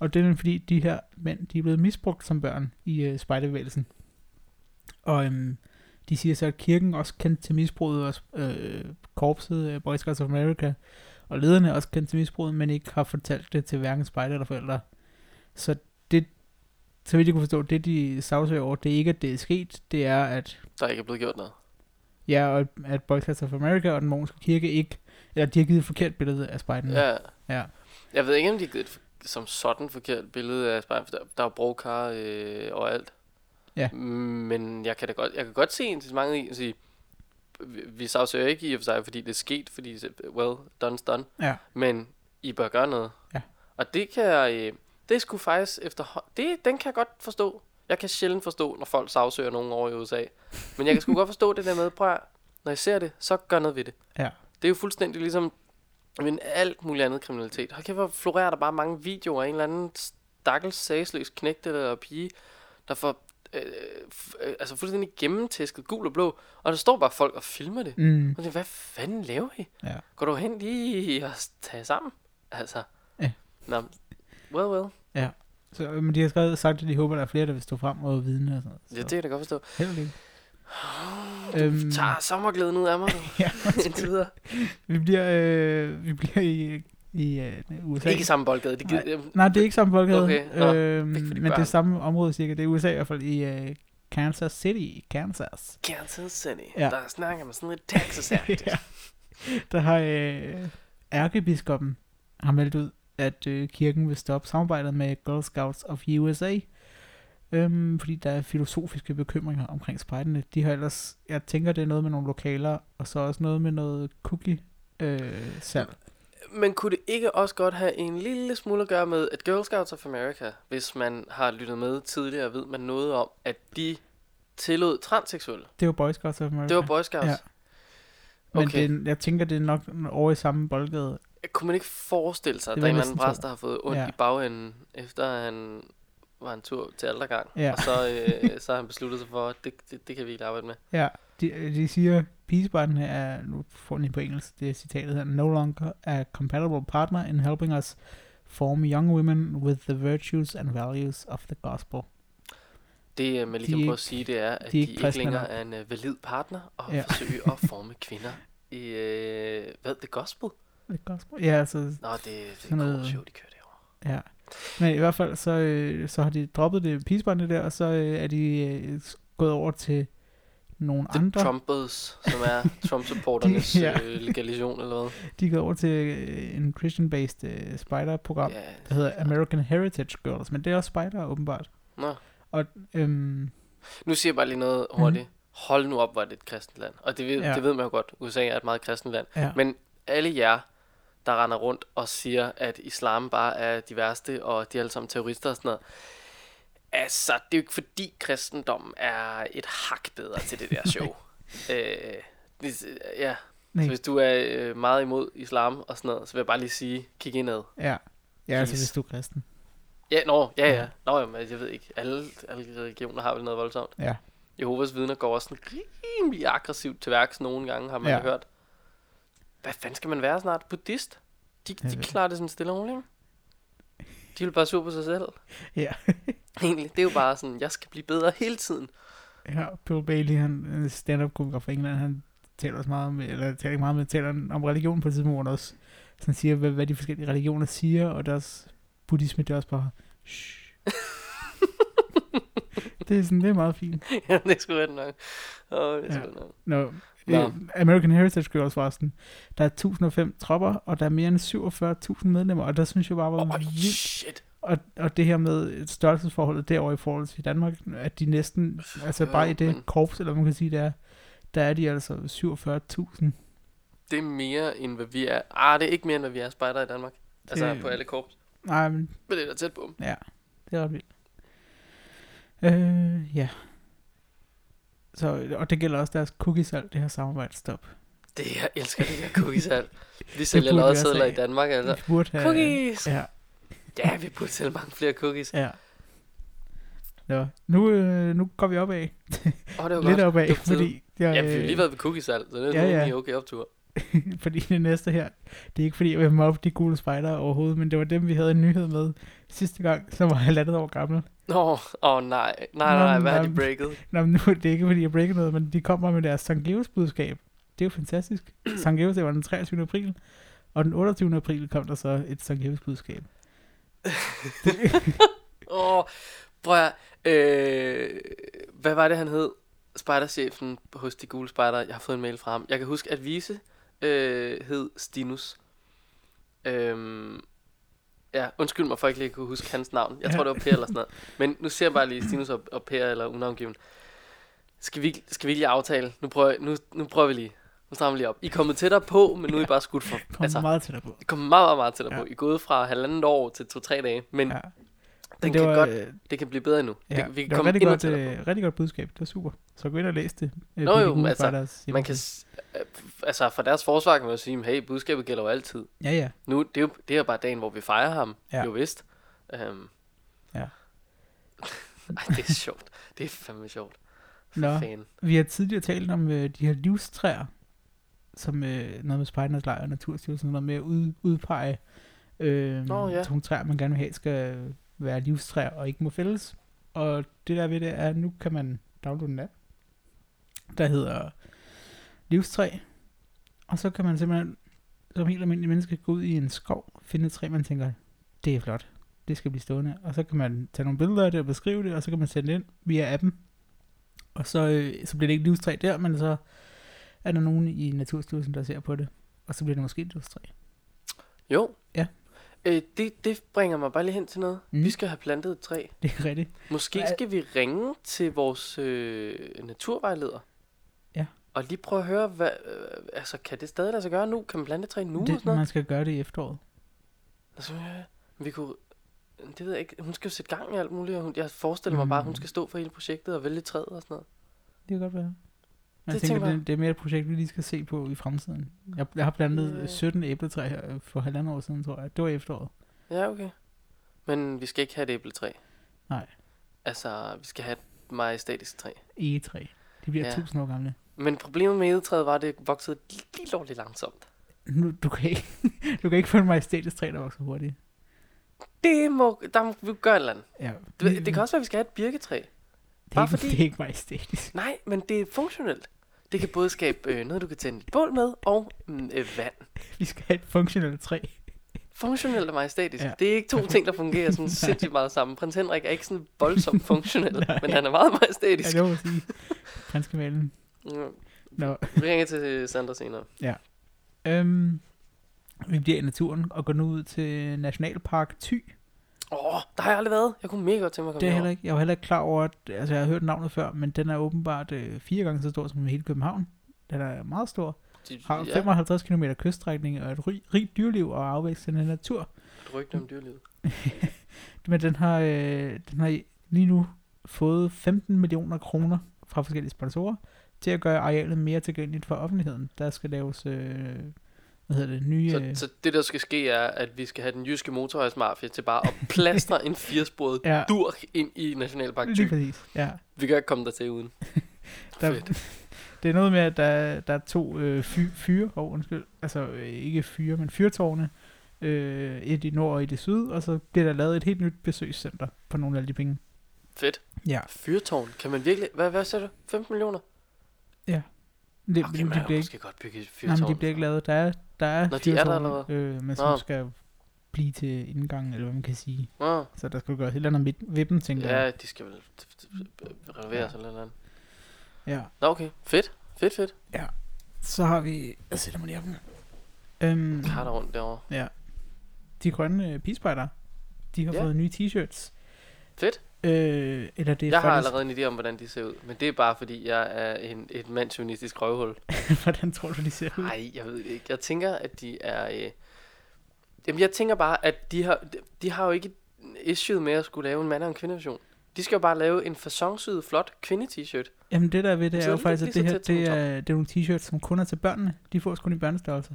Og det er fordi, de her mænd de er blevet misbrugt som børn i øh, spejderbevægelsen. Og øhm, de siger så, at kirken også kendte til misbruget, og øh, korpset, øh, Boy Scouts of America, og lederne også kendt til misbruget, men ikke har fortalt det til hverken spejder eller forældre. Så det, så vidt jeg kunne forstå, det de sagsøger over, det er ikke, at det er sket, det er, at Der ikke er blevet gjort noget. ja, og at Boy Scouts of America og den mormonske kirke ikke, eller de har givet et forkert billede af spejderne. Ja. ja. Jeg ved ikke, om de har givet et som sådan forkert billede af spejl, for der, der er brokar øh, overalt. Ja. Men jeg kan da godt, jeg kan godt se incidentet i at sige, vi, vi sagsøger ikke i og for sig, fordi det er sket, fordi, well, done's done. Ja. Men I bør gøre noget. Ja. Og det kan jeg, øh, det sgu faktisk efter, det, den kan jeg godt forstå. Jeg kan sjældent forstå, når folk sagsøger nogen over i USA. Men jeg kan sgu godt forstå det der med, prøv når jeg ser det, så gør noget ved det. Ja. Det er jo fuldstændig ligesom men alt muligt andet kriminalitet. Hold kæft, florerer der bare mange videoer af en eller anden stakkels sagsløs knægte eller pige, der får øh, øh, altså fuldstændig gennemtæsket gul og blå, og der står bare folk og filmer det. Mm. Og tænker, hvad fanden laver I? Ja. Går du hen lige og tage sammen? Altså. Ja. Nå, well, well. Så, øh, men de har skrevet, sagt, at de håber, at der er flere, der vil stå frem og vidne og sådan noget. Så Ja, det kan jeg da godt forstå. held og lykke. Du Øhm, tager sommerglæden ud af mig, ja, Indtil videre. vi bliver, øh, vi bliver i, i øh, USA. Ikke samme boldgade. Det gider, jeg- Nej, det er ikke samme boldgade. Okay, nå, øhm, men det er børn. samme område cirka. Det er USA i hvert fald i øh, Kansas City, Kansas. Kansas City. Ja. Der snakker man sådan lidt texas ja. Der har øh, ærkebiskoppen har meldt ud, at øh, kirken vil stoppe samarbejdet med Girl Scouts of USA, øhm, fordi der er filosofiske bekymringer omkring spejderne. De har ellers, jeg tænker, det er noget med nogle lokaler, og så også noget med noget cookie øh, salg. Men kunne det ikke også godt have en lille smule at gøre med, at Girl Scouts of America, hvis man har lyttet med tidligere, ved man noget om, at de tillod transseksuelle. Det var Boy Scouts of America. Det var Boy Scouts. Ja. Men Okay. det, jeg tænker, det er nok over i samme boldgade. Kunne man ikke forestille sig, at der er en eller anden præst, der har fået ondt Ja. i bagenden, efter han var en tur til aldergang. Ja. Og så, øh, så har han besluttet sig for, at det, det, det kan vi ikke arbejde med. Ja, de, de siger, pigebarnen er, nu får den på engelsk, det er citatet her, no longer a compatible partner in helping us form young women with the virtues and values of the gospel. Det, øh, man lige De kan prøve at sige, det er, at de de ikke, ikke kristne længere er en uh, valid partner og Ja. ja. forsøge at forme kvinder i, øh, hvad, the gospel? The gospel? Ja, altså, Nå, det, det er noget- show, de kører derovre. ja. Men i hvert fald, så, øh, så har de droppet det pigebarnet der, og så øh, er de øh, gået over til nogle The andre. Trumpers, som er Trump-supporternes ja. øh, legalisation, eller hvad? De er gået over til øh, en Christian-based øh, spider-program, Ja, der hedder American Heritage Girls, men det er også spider åbenbart. Nå. Og øhm, Nu siger jeg bare lige noget hurtigt. Hold nu op, hvor er det et kristent land. Og det ved, ja. det ved man jo godt. USA er et meget kristent land. ja, Men alle jer, der render rundt og siger, at islam bare er de værste, og de er alle sammen terrorister og sådan noget. Altså, det er jo ikke fordi kristendommen er et hak bedre til det der show. øh, ja, nej, så hvis du er øh, meget imod islam og sådan noget, så vil jeg bare lige sige, kig indad. ja. Ja, altså hvis du er kristen. Ja, nå, ja, Ja. Nå, jamen, jeg ved ikke. Alle, alle religioner har vel noget voldsomt. Ja. Jehovas vidner går også sådan rimelig aggressivt til værks nogle gange, har man ja. hørt. Hvad fanden skal man være snart? Buddhist? De, de klarer det sådan stille og roligt. ikke? De vil bare sur på sig selv. Ja. Egentlig, det er jo bare sådan, jeg skal blive bedre hele tiden. Ja, Bill Bailey, han er stand-up komiker fra England, han taler også meget om, eller taler ikke meget, men taler om religion på et tidspunkt, han også sådan siger, hvad, hvad de forskellige religioner siger, og deres buddhisme, det er også bare, shh. det er sådan, det er meget fint. ja, det er sgu ret nok. Åh, det er Ja. sgu nok. Nå, Nå. øh, American Heritage Girls forresten, der er 1005 tropper, og der er mere end 47.000 medlemmer, og der synes jeg bare var Åh, vildt. shit. Og, og det her med størrelsesforholdet derovre i forhold til Danmark, at de næsten, altså bare i det men- korps, eller man kan sige, det er, der er de altså 47.000. Det er mere end hvad vi er. Ah, det er ikke mere end hvad vi er spejder i Danmark. Altså Det- på alle korps. Nej, men Men det er da tæt på. ja, det er ret vildt. Øh, ja. Så, og det gælder også deres cookiesal, det her samarbejde stop. Det, jeg elsker det der cookiesal. Vi sælger lodsedler i. Danmark, altså. Vi burde have, Cookies! Ja, Ja, vi burde sælge mange flere cookies. ja. Nå, nu, øh, nu går vi opad. Åh, oh, det var Lidt godt. opad, tide. fordi, jeg, Ja, vi har lige været ved cookiesal, så det er Ja, ja. ja. okay optur. fordi det næste her, det er ikke fordi, jeg vil mobbe de gule spejder overhovedet, men det var dem, vi havde en nyhed med sidste gang, som var halvandet år gammel. Nå, åh oh, nej. Nej, Nå, nej, hvad har nej. de breaket? Nå, men nu det er ikke, fordi jeg breaker noget, men de kommer med deres Sankt Geos budskab. Det er jo fantastisk. Sankt Geos, det var den 23. april, og den 28. april kom der så et Sankt Geos budskab. Åh, oh, prøv at, øh, Hvad var det, han hed? Spejderchefen hos de gule spejder. Jeg har fået en mail fra ham. Jeg kan huske, at Vise øh, hed Stinus. Øhm, ja, undskyld mig for ikke lige at kunne huske hans navn. Jeg Ja. tror, det var Per eller sådan noget. Men nu ser jeg bare lige Stinus og, og Per eller unavngiven. Skal vi, skal vi lige aftale? Nu prøver, nu, nu prøver vi lige. Nu strammer vi lige op. I er kommet tættere på, men nu er I bare skudt for. Kom Altså, meget tættere på. I kommet meget, meget, meget tættere Ja. på. I er gået fra halvandet år til to-tre dage. Men Ja. Den det kan var, godt, øh, det kan blive bedre endnu. ja, det, vi kan det var komme rigtig endnu godt, øh, rigtig godt budskab. Det var super. Så gå ind og læs det. øh, Nå jo, altså, spejders Man kan, øh, altså for deres forsvar kan man jo sige, hey, budskabet gælder jo altid. Ja, ja. Nu, det er jo det er bare dagen, hvor vi fejrer ham. Ja. Jo vist. Um, Ja. Ej, det er sjovt. Det er fandme sjovt. For Nå. fan. Vi har tidligere talt om øh, de her livstræer, som øh, noget med Spejdernes Lejr og Naturstyrelsen, noget med at ud, udpege øh, Nå, ja. nogle træer, man gerne vil have, skal være livstræer og ikke må fældes. Og det der ved det er, at nu kan man downloade en app, der hedder livstræ, og så kan man simpelthen som helt almindelig menneske gå ud i en skov, finde et træ, man tænker, det er flot, det skal blive stående. Og så kan man tage nogle billeder af det og beskrive det, og så kan man sende det ind via appen. Og så, øh, så bliver det ikke livstræ der, men så er der nogen i Naturstyrelsen, der ser på det. Og så bliver det måske et livstræ. Jo. Ja. Øh, det, det bringer mig bare lige hen til noget. Mm. Mm. Vi skal have plantet et træ. Det er rigtigt. Måske skal vi ringe til vores øh, naturvejleder. Ja. Og lige prøve at høre, hvad, øh, altså, kan det stadig lade sig gøre nu? Kan man plante et træ nu og det, sådan noget? man skal gøre det i efteråret. Altså, øh, vi kunne, det ved jeg ikke, hun skal jo sætte gang i alt muligt, og hun, jeg forestiller mig bare, at hun Mm. skal stå for hele projektet og vælge træet og sådan noget. Det kan godt være. Jeg Det tænker, det, det er mere et projekt, vi lige skal se på i fremtiden. Jeg, jeg har plantet yeah. 17 æbletræer her for halvandet år siden, tror jeg. Det var efteråret. Ja, okay. Men vi skal ikke have et æbletræ. Nej. Altså, vi skal have et majestætisk træ. Egetræ. De bliver Ja. ja. 1000 år gamle. Men problemet med egetræet var, at det voksede lige lovligt langsomt. Nu, du, kan ikke, du kan ikke få en majestætisk træ, der vokser hurtigt. Det må, der må vi gøre et eller andet. Ja. Det, det kan også være, at vi skal have et birketræ. det er, bare ikke, fordi- det er ikke majestætisk. Nej, men det er funktionelt. Det kan både skabe øh, noget, du kan tænde et bål med, og mm, øh, vand. Vi skal have et funktionelt træ. Funktionelt og majestætisk. Ja. Ja. Det er ikke to ting, der fungerer sådan sindssygt meget sammen. Prins Henrik er ikke sådan voldsomt funktionel, men han er meget Ja, majestætisk. det må sige. Prinskamalen. Mm. Nå. Vi ringer til Sander senere. Øhm, vi bliver i naturen og går nu ud til Nationalpark Thy. Åh, oh, der har jeg aldrig været. Jeg kunne mega godt tænke mig at komme Det er heller ikke, jeg var heller ikke klar over, at, altså jeg har hørt navnet før, men den er åbenbart øh, fire gange så stor som hele København. Den er meget stor. De, Har ja, 55 km kyststrækning og et rig, rigt dyreliv og afvækstende natur. et rygte om dyrelivet. Men den har, øh, den har lige nu fået 15 millioner kroner fra forskellige sponsorer til at gøre arealet mere tilgængeligt for offentligheden. Der skal laves, øh, hvad hedder det, nye... Så, så det, der skal ske, er, at vi skal have den jyske motorvejsmafia til bare at plastre en firesporet ja, durk ind i Nationalpark lige Thy. præcis. Ja. Vi kan ikke komme der til uden. Der, Fedt. det er noget med, at der, der er to øh, fy, fyre, oh, undskyld, altså øh, ikke fyre, men fyrtårne, øh, et i nord og et i syd, og så bliver der lavet et helt nyt besøgscenter på nogle af de penge. Fedt. Ja, Fyrtårn. Kan man virkelig... Hvad, hvad sagde du? 15 millioner? det, Okay, man de kan bliver ikke, godt bygge et nej, fyrtårn. men de bliver ikke lavet. Der er, der er Nå, de er der øh, men som skal blive til indgang, eller hvad man kan sige. Nå, Så der skal gøres et eller andet ved dem, tænker jeg. ja, de skal vel renoveres Ja. eller noget. Ja. Nå, okay. Fedt. Fedt, fedt. Så har vi... Jeg sætter mig lige op. Øhm, Karter rundt derovre. ja. De grønne øh, pigespejder, de har Ja. fået nye t-shirts. Fedt. Øh, eller det er Jeg har faktisk... allerede en idé om, hvordan de ser ud. Men det er bare, fordi jeg er en, et mandsjournalistisk røvhul. Hvordan tror du, de ser ud? Nej, jeg ved det ikke. Jeg tænker, at de er... Øh... Jamen, jeg tænker bare, at de har, de, har jo ikke issue med at skulle lave en mand- og en kvindeversion. De skal jo bare lave en fasonsyet, flot kvinde-t-shirt. Jamen det der ved det er Så jo faktisk, at det her, det er, det er nogle t-shirts, som kun er til børnene. De får kun i børnestørrelse.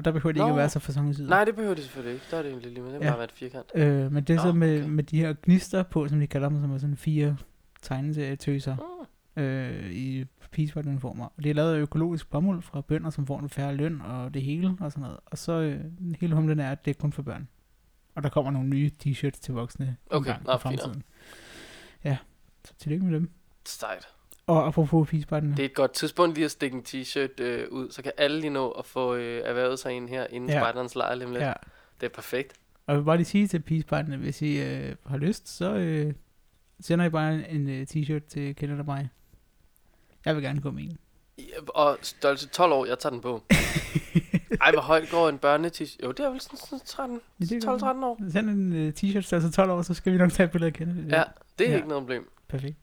Og der behøver de ikke Nå. at være så fasonsyde. Nej, det behøver de selvfølgelig ikke. Der er det egentlig lige med. Det Ja. bare være et firkant. Øh, men det er Nå, så med, okay. med de her gnister på, som de kalder dem, som er sådan fire tegneserietøser Mm. øh, i peaceful-uniformer. Og det er lavet af økologisk bomuld fra bønder, som får en færre løn og det hele og sådan noget. Og så øh, hele humlen er, at det er kun for børn. Og der kommer nogle nye t-shirts til voksne Okay, engang nå, i fint fremtiden. Ja, så tillykke med dem. Sejt. Og apropos peacefighterne. Det er et godt tidspunkt lige at stikke en t-shirt øh, ud, så kan alle lige nå at få øh, erhvervet sig en her inden Ja. spejderens lejr lidt. Ja. Det er perfekt. Og jeg vil bare lige sige til peacefighterne, hvis I øh, har lyst, så øh, sender I bare en, en øh, t-shirt til Kenneth og mig. Jeg vil gerne gå med en. Ja, Og størrelse 12 år, jeg tager den på. Ej, hvor højt går en børne -t- Jo, det er vel sådan, sådan 13, Ja, det er godt. 12-13 år. Send en øh, t-shirt, der så 12 år, så skal vi nok tage et billede af Kenneth. Ja, det er ja. ikke noget problem. Perfekt.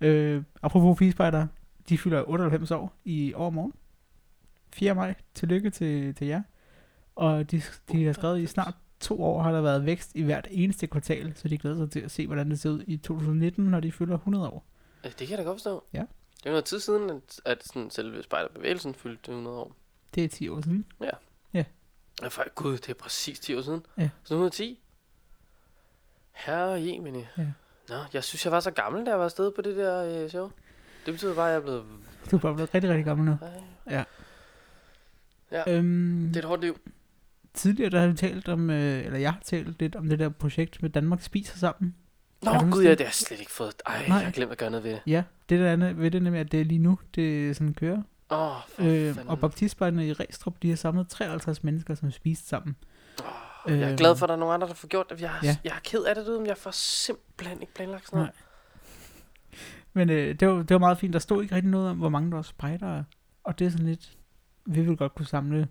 Øh, apropos peacefighters, de fylder 98 år i overmorgen. 4. maj. Tillykke til, til jer. Og de, de har skrevet, i snart to år har der været vækst i hvert eneste kvartal, så de glæder sig til at se, hvordan det ser ud i 2019, når de fylder 100 år. Ja, det kan jeg da godt forstå. Ja. Det er noget tid siden, at, at sådan selve spejderbevægelsen fyldte 100 år. Det er 10 år siden. Ja, for gud, det er præcis 10 år siden. Ja. Så 110. Herre Jemini. Ja. Nå, jeg synes, jeg var så gammel, da jeg var afsted på det der øh, show. Det betyder bare, at jeg er blevet... Du er bare blevet rigtig, rigtig gammel nu. Ej, Ja. Øhm, Det er et hårdt liv. tidligere der har vi talt om, øh, eller jeg har talt lidt om det der projekt med Danmark spiser sammen. Nå, huske gud, ja, det? har jeg slet ikke fået. Ej, Nej. jeg har glemt at gøre noget ved det. Ja, det der andet ved det nemlig, at det er lige nu, det sådan kører. Åh, oh, Øh, fanden. og baptistbejlerne i Restrup, de har samlet 53 mennesker, som spiste sammen. Jeg er Øhm, glad for, at der er nogle andre, der får gjort det. Jeg, ja. jeg er ked af det, men jeg får simpelthen ikke planlagt sådan noget. Men øh, det, var, det var meget fint. Der stod ikke rigtig noget om, hvor mange der var spejdere. Og det er sådan lidt... Vi vil godt kunne samle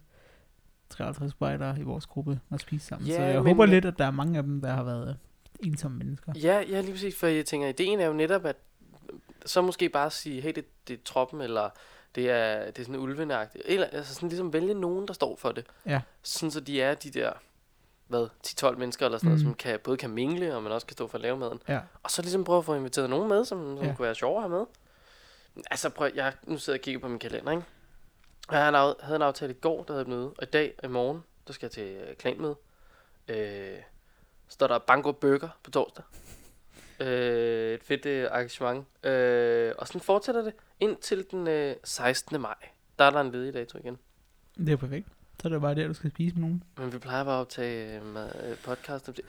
53 spejdere i vores gruppe og spise sammen. Ja, så jeg men- håber lidt, at der er mange af dem, der har været ensomme mennesker. Ja, ja, lige præcis, for jeg tænker, ideen er jo netop, at så måske bare sige, hey, det, det er troppen, eller Det er, det er sådan ulvenagtigt. Eller altså sådan ligesom vælge nogen, der står for det. Ja. Sådan så de er de der, hvad, 10-12 mennesker eller sådan noget, Mm. som kan, både kan mingle, og man også kan stå for at lave maden. Ja. Og så ligesom prøve at få inviteret nogen med, som, som Ja. kunne være sjovere at have med. Altså prøv, jeg nu sidder jeg og kigger på min kalender, ikke? Jeg havde en, havde en aftale i går, der havde et møde, og i dag i morgen, der skal jeg til øh, klanmøde. Øh, står der Bango Burger på torsdag. Øh, et fedt øh, arrangement. Øh, og sådan fortsætter det indtil den øh, 16. maj. Der er der en ledig dato igen. Det er perfekt. Så er det bare der, du skal spise med nogen. Men vi plejer bare at optage øh, mad, øh, podcast. Det Det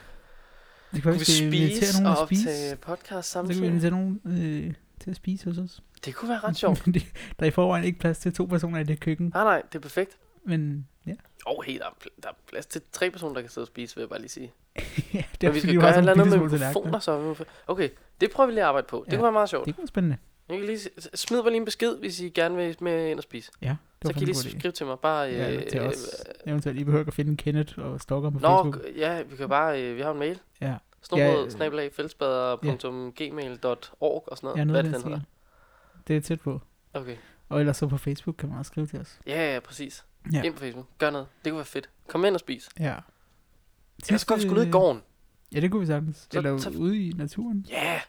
kan være, vi vi spise nogen og optage podcast Så kan vi samtidig. invitere nogen øh, til at spise hos os. Det kunne være ret sjovt. Men det- der er i forvejen ikke plads til to personer i det køkken. Nej, nej, det er perfekt. Men ja, Åh, oh, hey, der er, pl- der er plads til tre personer, der kan sidde og spise, vil jeg bare lige sige. ja det Men er vi fordi, skal gøre et eller andet med mikrofoner, så. Okay, det prøver vi lige at arbejde på. Det Ja. kunne være meget sjovt. Det kunne være spændende. Jeg kan lige smid mig lige en besked, hvis I gerne vil med ind og spise. Ja, Så kan I lige skrive til mig. Bare, Ja, øh, til øh, os. Eventuelt, I behøver ikke at finde Kenneth og stalker på Nå, Facebook. ja, vi kan bare, øh, vi har en mail. Ja, Snobrød, Ja, snablag, fældsbader.gmail.org og sådan noget. ja noget Hvad det, hedder? Det er tæt på. Okay. Og ellers så på Facebook kan man også skrive til os. Ja, ja, præcis. Ja. Ind på Facebook. Gør noget. Det kunne være fedt. Kom ind og spis. Ja. Jeg skal sgu ned i øh, gården. Ja, det kunne vi sagtens. Så- Eller så- ude i naturen. Ja. Yeah.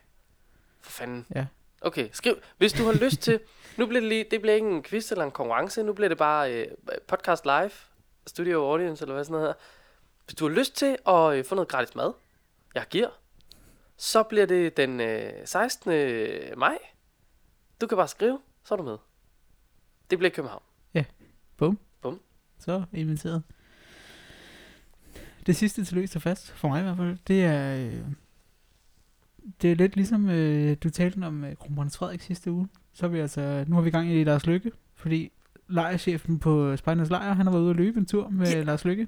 For fanden. Ja. Okay, skriv. Hvis du har lyst til... Nu bliver det lige... Det bliver ikke en quiz eller en konkurrence. Nu bliver det bare øh, podcast live. Studio audience, eller hvad sådan noget her. Hvis du har lyst til at øh, få noget gratis mad, jeg giver, så bliver det den øh, 16. maj. Du kan bare skrive, så er du med. Det bliver København. Så inviteret. Det sidste til løst og fast, for mig i hvert fald, det er... Øh, det er lidt ligesom, øh, du talte om øh, kronprins Frederik sidste uge. Så er vi altså, nu har vi gang i Lars Lykke, fordi lejerchefen på Spejdernes Lejr, han har været ude at løbe en tur med Ja. Lars Lykke.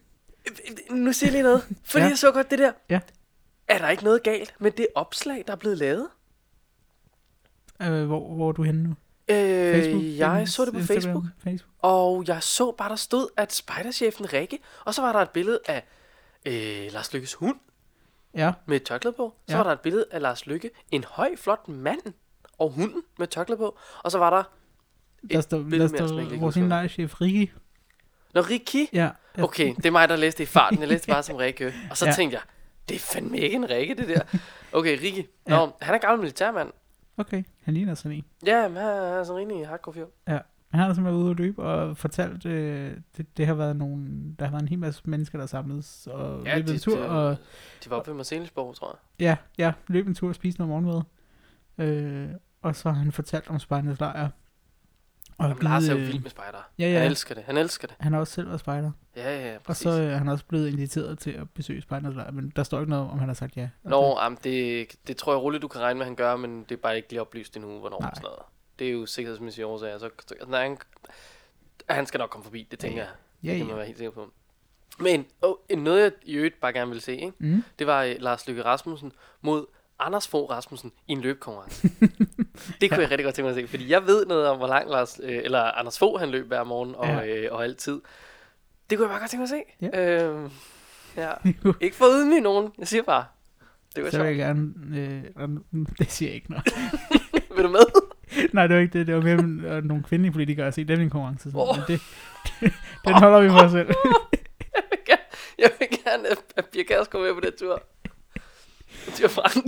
Nu siger jeg lige noget. Fordi Ja. jeg så godt det der. Ja. Er der ikke noget galt med det opslag, der er blevet lavet? Øh, hvor, hvor er du henne nu? Øh, jeg så det på Instagram, Facebook. Facebook. Og jeg så bare, der stod, at spejderchefen Rikke, og så var der et billede af øh, Lars Lykkes hund Ja, med et tørklæde på. Så Ja. var der et billede af Lars Lykke, en høj, flot mand og hunden med tørklæde på. Og så var der, der Et står, billede der mere, som jeg ikke står lige vores lejerchef, Rikki. når Rikki, Ja, ja. okay, det er mig, der læste i farten. Jeg læste bare som Rikke. Og så Ja. ja. tænkte jeg, det er fandme ikke en Rikke, det der. Okay, Rikki. Nå, Ja. han er gammel militærmand. Okay, han ligner sådan en. Ja, men han er sådan en rigtig hardcore fyr. Han har simpelthen været ude at løbe og fortalt, øh, det, det har været nogle, der har været en hel masse mennesker, der er samledes og ja, løbet en tur, de, og de var oppe ved Marcelisborg, tror jeg. ja, ja, løb en tur og spiste noget morgenmad. Øh, og så har han fortalt om spejdernes lejr. Og Jamen, Lars er jo øh, vild med spejder. Ja, ja. Han elsker det. Han elsker det. Han har også selv været spejder. Ja, ja, ja, Og præcis. så øh, er han også blevet inviteret til at besøge spejdernes lejr, men der står ikke noget om, han har sagt ja. Nå, jamen, det, det tror jeg roligt, du kan regne med, han gør, men det er bare ikke lige oplyst endnu, hvornår Nej. og sådan noget. Det er jo sikkerhedsmæssige årsager. Så, så nej, han, han skal nok komme forbi, det tænker Ja, jeg. Ja, Det kan man ja. være helt sikker på. Men oh, noget, jeg i øvrigt bare gerne vil se, ikke? Mm. det var uh, Lars Lykke Rasmussen mod Anders Fogh Rasmussen i en løbekonkurrence. det kunne jeg rigtig godt tænke mig at se, fordi jeg ved noget om, hvor langt Lars, øh, eller Anders Fogh han løb hver morgen og, Ja. ja. øh, og altid. Det kunne jeg bare godt tænke mig at se. Ja. Øhm, ja. Ikke for at ydmyge nogen, jeg siger bare. Det var så vil jeg gerne... Øh, det siger jeg ikke noget. Vil du med? Nej, det var ikke det. Det var mere øh, nogle kvindelige politikere at se dem i en konkurrence. Åh. Oh. Men det, den holder vi for os selv. Jeg vil gerne, jeg vil gerne at, at Pia kommer med på den tur. Til Frank.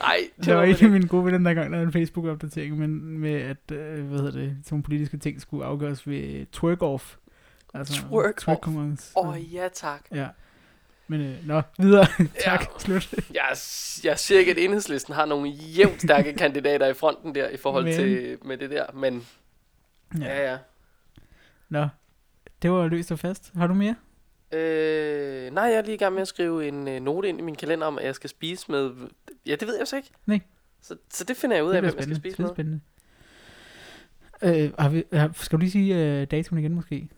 Nej, det Det var var ikke min gode ven, den der gang, der var en Facebook-opdatering, men med at, øh, hvad hedder det, sådan nogle politiske ting skulle afgøres ved twerk-off. Altså, Twerk-off. Åh, oh, ja tak. Ja. Men øh, nå, videre. tak, Ja. slut. Jeg, er- jeg siger ikke, at enhedslisten har nogle jævnt stærke kandidater i fronten der, i forhold Men- til med det der, men Ja. ja, ja. Nå, det var løst og fast. Har du mere? Øh, nej, jeg er lige i gang med at skrive en øh, note ind i min kalender om, at jeg skal spise med... Ja, det ved jeg så ikke. Nej. Så, så det finder jeg ud af, hvem jeg skal spise med. spændende. Øh, har vi, har, skal du lige sige øh, datoen igen måske?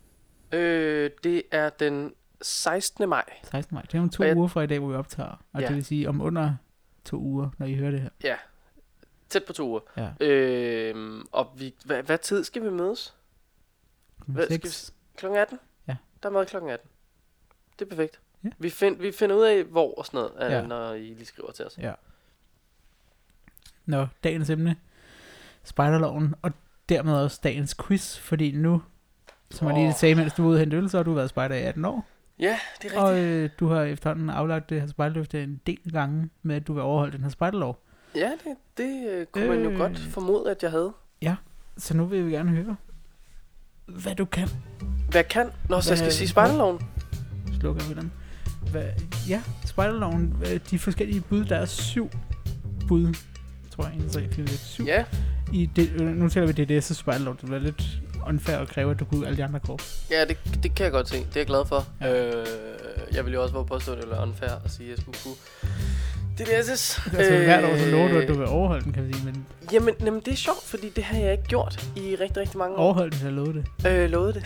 Øh, det er den 16. maj. 16. maj. Det er om to Og jeg- uger fra i dag, hvor vi optager. Og Ja. det vil sige om under to uger, når I hører det her. Ja, tæt på to uger. Ja. Øh, og vi, hvad, hvad tid skal vi mødes? Hvad skal Seks. Klokken 18? Ja. Der er mad klokken 18. Det er perfekt. Ja. Vi, find, vi finder ud af, hvor og sådan noget, Ja. når I lige skriver til os. Ja. Nå, dagens emne. spejderloven, og dermed også dagens quiz, fordi nu, som jeg lige sagde, mens du var ude og hente øl, så har du været spejder i 18 år, Ja, det er og rigtigt. øh, du har efterhånden aflagt det her spejderløfte en del gange med, at du vil overholde den her spejderlov. Ja, det, det øh, kunne man jo Øh. godt formode, at jeg havde. Så nu vil vi gerne høre, hvad du kan. Hvad kan? Nå, så jeg skal sige spejderloven. Slukker vi den. Hvad, ja, spejderloven, hvad- de forskellige bud, der er syv bud, tror jeg, 1, 3, 4, 5, 7. Ja, I det, øh, nu taler vi DDS' spejderlov, det bliver lidt unfair at kræve, at du kunne ud alle de andre korps. ja det, det kan jeg godt se. Det er jeg glad for. Ja. Øh, jeg vil jo også våge påstå, at det er unfair at sige, at jeg skulle kunne det er SS. Altså øh, hvert år, så lover du, at du vil overholde den, kan vi sige, men Jamen, jamen, det er sjovt, fordi det har jeg ikke gjort i rigtig, rigtig mange år. overholde den, så lover det. Øh, lovede det.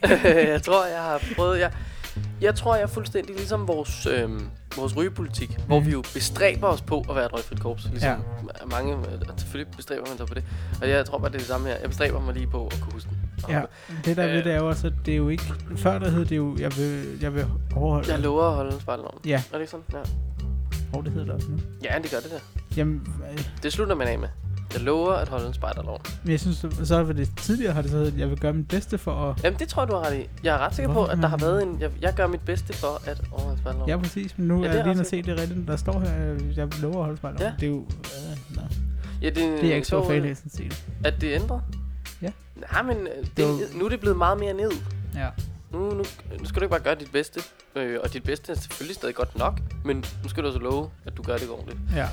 jeg tror, jeg har prøvet... Jeg, jeg tror, jeg er fuldstændig ligesom vores, øh, vores rygepolitik, mm. hvor vi jo bestræber os på at være et røgfrit korps. Ligesom ja. mange, øh, selvfølgelig bestræber man sig på det. Og jeg tror bare, det er det samme her. Jeg bestræber mig lige på at kunne huske den. Ja, det der ved, det er jo også, at det er jo ikke... Før der hed det jo, jeg vil, jeg vil overholde Jeg lover at holde spejleloven. Ja. Er det ikke sådan? Ja. Hvor det hedder det også nu. ja, det gør det der. Jamen, øh, Det slutter man af med. Jeg lover at holde en spejderlov. men jeg synes, så var det tidligere har det så heddet, at jeg vil gøre mit bedste for at... Jamen, det tror jeg, du har ret i. Jeg er ret sikker på, Hvorfor at der har været en... Jeg, jeg gør mit bedste for at overholde spejderloven. Ja, præcis, men nu Ja, er jeg lige at se det rigtigt, der står her, at jeg lover at holde spejlet. Ja. Det er jo... Øh, nej. ja, det, Det er jeg ikke så fan øh, af, sådan set. At det er ændret? Ja. Nej, men øh, det, Det nu er det blevet meget mere ned. Ja. Nu, nu, nu skal du ikke bare gøre dit bedste. Øh, og dit bedste er selvfølgelig stadig godt nok. Men nu skal du også love, at du gør det ordentligt. Ja.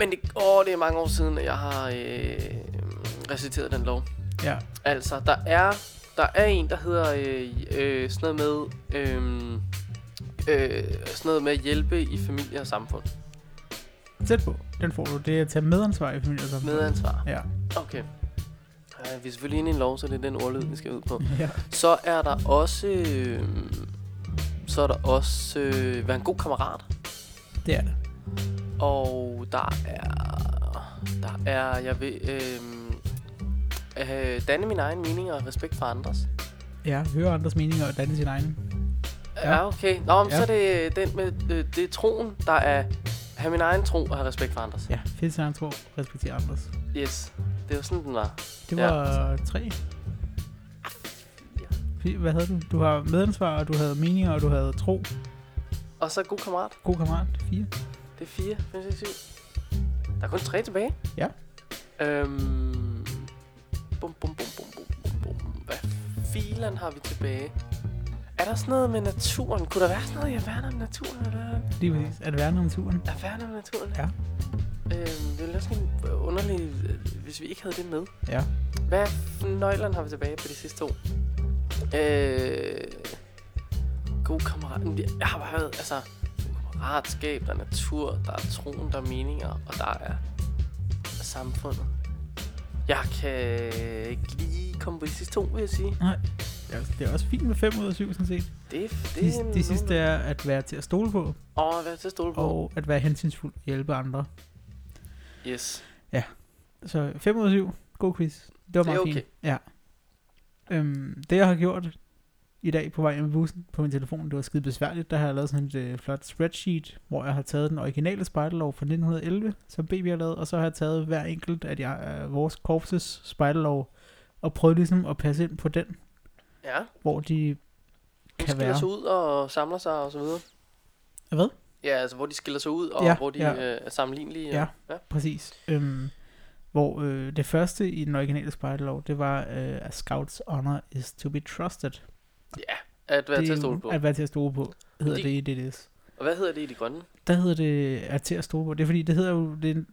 Men det, åh, det er mange år siden, at jeg har øh, reciteret den lov. Ja. Altså, der er, der er en, der hedder øh, øh, sådan noget med... Øh, øh, sådan noget med at hjælpe i familie og samfund. Tæt på. Den får du. Det er at tage medansvar i familien. og Medansvar. Ja. Okay. Øh, vi er selvfølgelig inde i en lov, så det er den ordlyd, vi skal ud på. ja. Så er der også... Øh, så er der også... Øh, være en god kammerat. Det er det. Og der er... Der er... Jeg vil... Øh, øh, danne min egen mening og respekt for andres. Ja, høre andres meninger og danne sin egen. Ja, ja okay. Nå, men Ja. så er det den med... Øh, det er troen, der er... Have min egen tro og have respekt for andres. Ja, fedt sin egen tro. Respektere andres. Yes. Det var sådan, den var. Det Ja. var tre. Fi- Hvad havde du? Du har medansvar, og du havde meninger, og du havde tro. Og så god kammerat. God kammerat. Fire. Det er 4, 5, 6, 7. Der er kun tre tilbage. Ja. Øhm, bum, bum, bum, bum, bum, bum, bum. Hvad filen har vi tilbage? Er der sådan noget med naturen? Kunne der være sådan noget, jeg værner om naturen? Eller? Lige præcis. At værne om naturen. Jeg værner om naturen? Ja. Øhm, det er lidt sådan underligt, hvis vi ikke havde det med. Ja. Hvad nøglerne har vi tilbage på de sidste to? Øh, god kammerat. Jeg har bare været, altså, kammeratskab, der er natur, der er troen, der er meninger, og der er samfundet. Jeg kan ikke lige komme på de sidste to, vil jeg sige. Nej. Det er, det også fint med 5 ud af 7, sådan set. Det, er- det De, er de sidste er at være til at stole på, Åh, hvad er til at stole på? og at være hensynsfuld og hjælpe andre. Yes. Så 5 ud af 7. God quiz. Det var Det er meget okay. fint. Ja. Øhm, det jeg har gjort i dag på vej hjem bussen på min telefon, det var skide besværligt. Der har jeg lavet sådan et øh, flot spreadsheet, hvor jeg har taget den originale spejderlov fra 1911, som BB har lavet, og så har jeg taget hver enkelt af de, øh, vores korpses spejderlov, og prøvet ligesom at passe ind på den, Ja, hvor de kan skiller være. sig ud og samler sig og så videre. Hvad? Ja, altså hvor de skiller sig ud, og Ja, hvor de ja. øh, er sammenlignelige. Ja. ja. Præcis. Øhm, hvor øh, det første i den originale spejderlov, det var, øh, at scouts honor is to be trusted. Ja. At være det til at stole på. At være til at stole på, hedder De- det i DDS. Og hvad hedder det i de grønne? Der hedder det at til at stole på. Det er fordi, det hedder jo, det,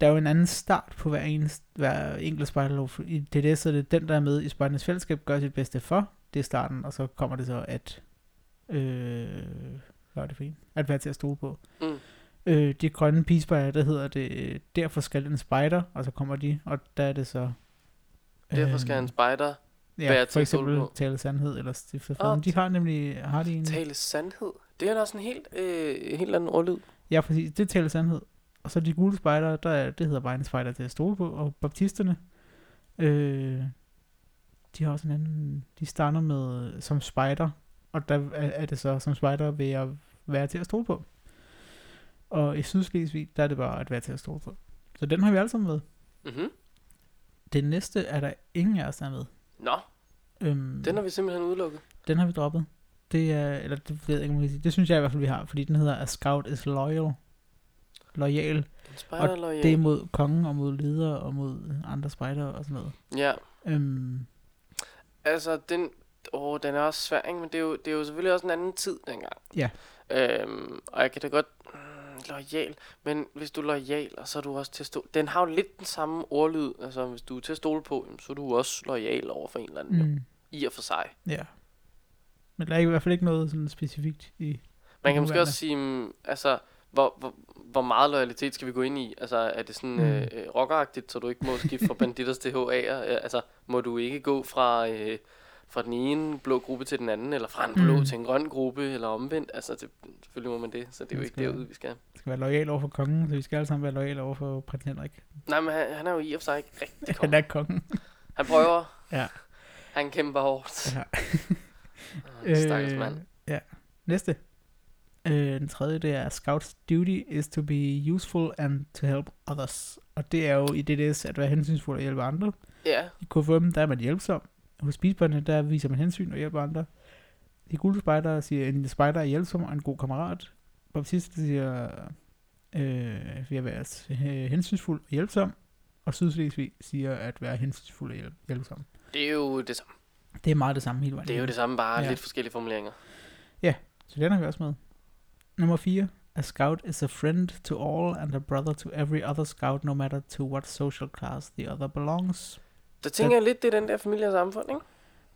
der er jo en anden start på hver, eneste, hver enkelt spejderlov. I DDS er det den, der er med i spejdernes fællesskab, gør sit bedste for. Det er starten, og så kommer det så at, øh, hvad er det for en? At være til at stole på. Mm. Øh, de grønne pigespejder, der hedder det, derfor skal en spejder, og så kommer de, og der er det så... Derfor skal en spejder ja, for eksempel på. tale sandhed eller stifte Åh, fred. De har nemlig, har de en... tale sandhed. Det er da også en helt, øh, helt anden ordlyd. Ja, præcis. Det taler sandhed. Og så de gule spejdere, der er, det hedder bare en spejder til at stole på. Og baptisterne, øh, de har også en anden, de starter med som spejder. Og der er, er det så som spejder ved at være til at stole på. Og i Sydslesvig, der er det bare at være til at stole på. Så den har vi alle sammen med. Mhm. Det næste er der ingen af os, der er med. Nå, Øhm, den har vi simpelthen udelukket. den har vi droppet. Det er, eller det ved jeg ikke, om jeg kan sige. Det synes jeg i hvert fald, vi har, fordi den hedder A Scout is Loyal. Loyal. Spejder loyal. Det er mod kongen og mod ledere og mod andre spejder og sådan noget. Ja, Øhm, altså den... Åh, den er også svær, ikke? Men det er, jo, det er jo selvfølgelig også en anden tid dengang. Ja. Øhm, og jeg kan da godt... Lojal. Men hvis du er lojal, og så er du også til at stå... Den har jo lidt den samme ordlyd. Altså, hvis du er til at stole på, så er du også lojal over for en eller anden. Mm. mm, I og for sig. ja. Men der er i hvert fald ikke noget sådan specifikt i... Man kan måske også sige, mm, altså, hvor, hvor, hvor meget loyalitet skal vi gå ind i? Altså, er det sådan Mm. øh, øh, rockeragtigt, så du ikke må skifte fra banditters til HA'er? Øh, Altså, må du ikke gå fra, øh, fra den ene blå gruppe til den anden, eller fra en blå Mm. mm. til en grøn gruppe, eller omvendt? Altså, det, selvfølgelig må man det, så det er jo ikke skal- derud, vi skal. skal være lojal over for kongen, så vi skal alle sammen være lojal over for prins Henrik. Nej, men han, han er jo i og for sig ikke rigtig Han konge. er kongen. Han prøver. Ja. Han kæmper hårdt. Ja. Øh, Stakkels mand. Ja. Næste. Øh, den tredje, det er Scout's duty is to be useful and to help others. Og det er jo i DDS at være hensynsfuld og hjælpe andre. Ja, I KFM, der er man hjælpsom. Hos speedbåndene, der viser man hensyn og hjælper andre. De gule spejdere siger, en spejder er hjælpsom og en god kammerat. Baptiste siger, øh, ved at være øh, hensynsfuld og hjælpsom. Og Sydslesvig siger at være hensynsfuld og hjælp- hjælpsom. det er jo det samme. Det er meget det samme hele vejen. Det er jo det samme, bare Ja. ja. lidt forskellige formuleringer. Så den har vi også med. Nummer 4. A scout is a friend to all and a brother to every other scout, no matter to what social class the other belongs. Der tænker jeg lidt, det er den der familie og samfund, ikke?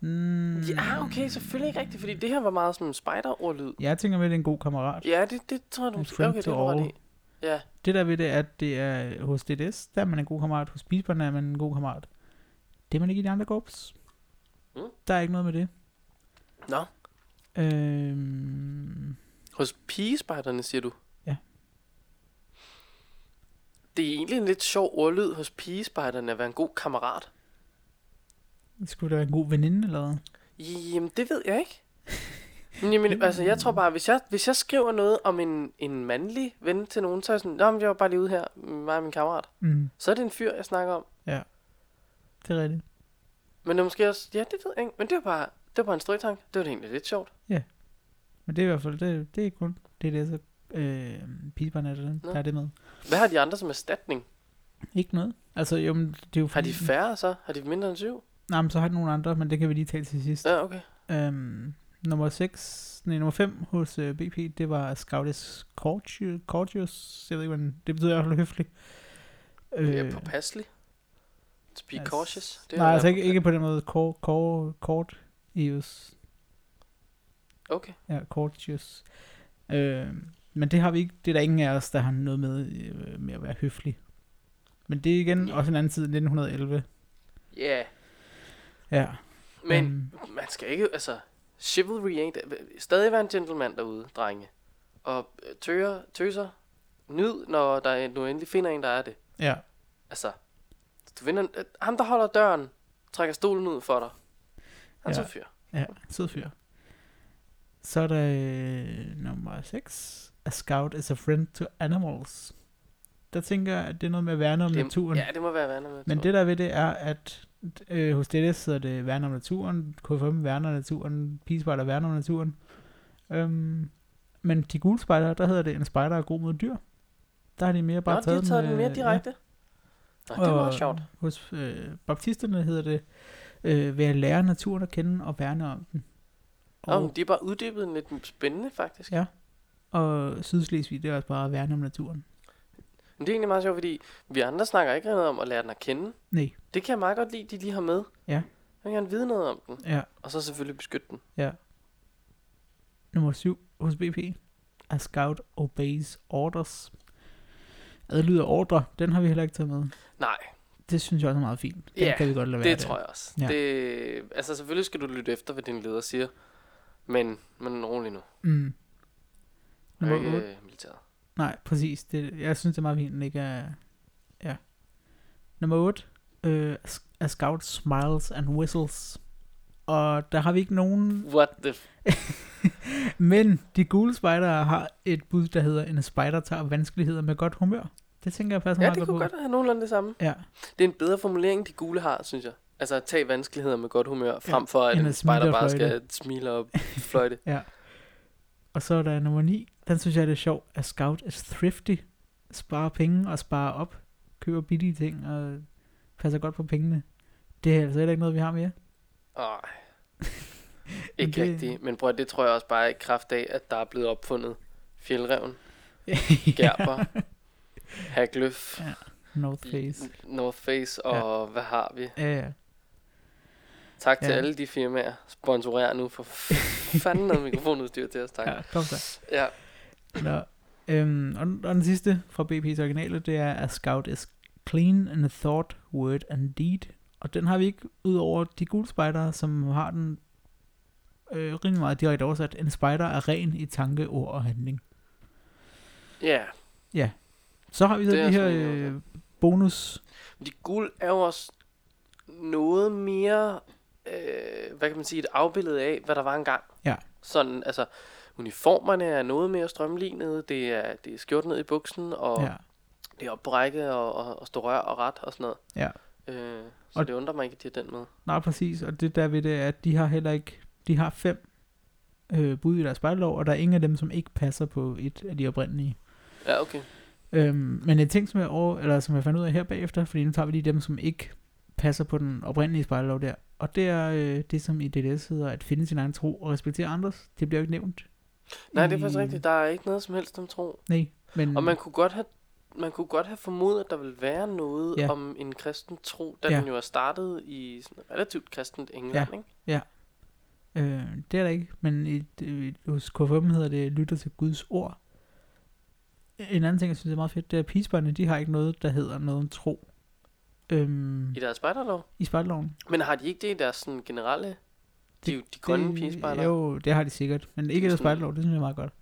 Mm, Ja, okay, selvfølgelig ikke rigtigt, fordi det her var meget som en spider-ordlyd. Jeg tænker med, det er en god kammerat. Ja, det, det tror jeg, du måske... Okay, det all. i. Ja, Det der ved det er, at det er hos DDS, der er man en god kammerat. Hos Bisberne er man en god kammerat. Det er man ikke i de andre korps. Mm. Der er ikke noget med det. nå. Øhm, Hos pigespejderne, siger du? Ja. Det er egentlig en lidt sjov ordlyd hos pigespejderne at være en god kammerat. Skulle der være en god veninde eller hvad? Jamen, det ved jeg ikke. Men Jamen, altså, jeg tror bare, hvis jeg, hvis jeg skriver noget om en, en mandlig ven til nogen, så er jeg sådan, Nå, jeg var bare lige ude her, mig og min kammerat. Mm, Så er det en fyr, jeg snakker om. det er rigtigt. Men det er måske også, ja, det ved jeg ikke. Men det var bare, det var bare en strøgtank. Det var da egentlig lidt sjovt. Men det er i hvert fald, det, det er kun DDS og øh, Bisberne, der, der er det med. Hvad har de andre som erstatning? Ikke noget. Altså, jo, men det er jo Har de færre så? Har de mindre end syv? Nej, men så har de nogle andre, men det kan vi lige tale til sidst. Ja, okay. Øhm, nummer 6, nej, nummer 5 hos øh, BP, det var Scoutis Courteous, jeg ved ikke, hvad den- det betyder i hvert fald høflig. Øh, ja, påpasselig. To be altså, cautious. Det nej, altså ikke, ikke på den måde, Court, Court, Court, Eus, Okay. ja, Courteous. Øh, men det har vi ikke, det er der ingen af os, der har noget med, øh, med at være høflig. Men det er igen Ja. også en anden tid, 1911. Ja. Yeah. Ja. Men Øhm, man skal ikke, altså, chivalry, ikke? Stadig være en gentleman derude, drenge. Og øh, tøger, tøser, nyd, når der er, du endelig finder en, der er det. ja, Altså, du finder, øh, ham der holder døren, trækker stolen ud for dig. Han Ja. så fyr. Ja, sød fyr. Så er der øh, nummer 6. A scout is a friend to animals. Der tænker jeg, at det er noget med at værne om Det, naturen. ja, det må være vandet med. Men det der ved det er, at øh, hos DDS hedder det værne om naturen, KFM værner om naturen, Pigespejder værner om naturen. Øhm, men de gule spejdere, der hedder det, en spejder er god mod dyr. Der har de mere bare Nå, de taget har taget den øh, mere direkte. Nå, det er meget sjovt. Hos øh, baptisterne hedder det, øh, ved at lære naturen at kende og værne om den. Nå, men de har bare uddybet lidt spændende, faktisk. Ja. Og Sydslesvig, det er også bare at værne om naturen. Men det er egentlig meget sjovt, fordi vi andre snakker ikke noget om at lære den at kende. Nej, Det kan jeg meget godt lide, de lige har med. Ja. Jeg vil gerne vide noget om den. ja. Og så selvfølgelig beskytte den. Nummer 7 hos BP. A scout obeys orders. Adlyder ordre, den har vi heller ikke taget med. Nej, Det synes jeg også er meget fint. Den Ja, kan vi godt lade være det der. tror jeg også. Ja. Det, altså selvfølgelig skal du lytte efter, hvad din leder siger. Men, men rolig nu. Mm. Er Nummer ikke 8. øh, militæret. Nej, præcis. Det, jeg synes, det er meget fint, den ikke er... Ja. Nummer 8. Uh, a scout smiles and whistles. Og der har vi ikke nogen... What the... F- Men de gule spejdere har et bud, der hedder, en spejder tager vanskeligheder med godt humør. Det tænker jeg passer Ja, meget det godt kunne godt have nogenlunde det samme. Ja, Det er en bedre formulering, de gule har, synes jeg. Altså at tage vanskeligheder med godt humør, frem Ja, for at en smile spejder bare skal smile og fløjte. ja. Og så er der nummer 9. Den synes jeg det er sjov. A scout is thrifty. Sparer penge og sparer op. Køber billige ting og passer godt på pengene. Det er altså heller ikke noget, vi har mere. Ej. Ikke det- rigtigt. Men prøv at det tror jeg også bare i kraft af, at der er blevet opfundet fjeldreven, gerber, hagløf, Ja. North Face. North Face og hvad har vi? Ja, ja. Tak til Ja. alle de firmaer. Sponsorer nu for fanden noget mikrofonudstyr til os, tak. ja kom så. Ja. Nå. Øhm, og, den- og den sidste fra BP's originale, det er A scout is clean in thought, word and deed. Og den har vi ikke ud over de gule spejdere, som har den øh, rimelig meget direkte oversat. En spejder er ren i tanke, ord og handling. Ja, Så har vi så Det de her øh, bonus. de gule er jo også noget mere, øh, hvad kan man sige, et afbillede af, hvad der var engang. Ja. Sådan, altså, uniformerne er noget mere strømlignede, det er, det er skjort ned i buksen, og Ja. det er op på række, og, og, og stå rør og ret og sådan noget. Ja. Øh, så Og- det undrer mig ikke, at de har den med. Nej, præcis. Og det der ved det er, at de har heller ikke... De har fem øh, bud i deres spejllov, og der er ingen af dem, som ikke passer på et af de oprindelige. Ja, okay. Øhm, men en ting, som jeg, over, eller som jeg fandt ud af her bagefter, fordi nu tager vi lige dem, som ikke passer på den oprindelige spejllov der. Og det er øh, det, som i DDS hedder at finde sin egen tro og respektere andres. Det bliver jo ikke nævnt. Nej, det er faktisk rigtigt. Der er ikke noget som helst om tro. Nej, men... Og man kunne godt have man kunne godt have formodet, at der ville være noget Ja. ja. om en kristen tro, da Ja. ja. den jo er startet i sådan relativt kristent England, Ja. ikke? Øh, det er der ikke, men i, i, hos KFM hedder det lytter til Guds ord. En anden ting, jeg synes er meget fedt, det er, at pigebørnene, de har ikke noget, der hedder noget om tro. Øhm, I deres spejderlov. I spejlloven. Men har de ikke det i deres sådan, generelle... De, de, de grønne pigespejder? Jo, det har de sikkert, men ikke i deres spejllov, det synes jeg er meget godt.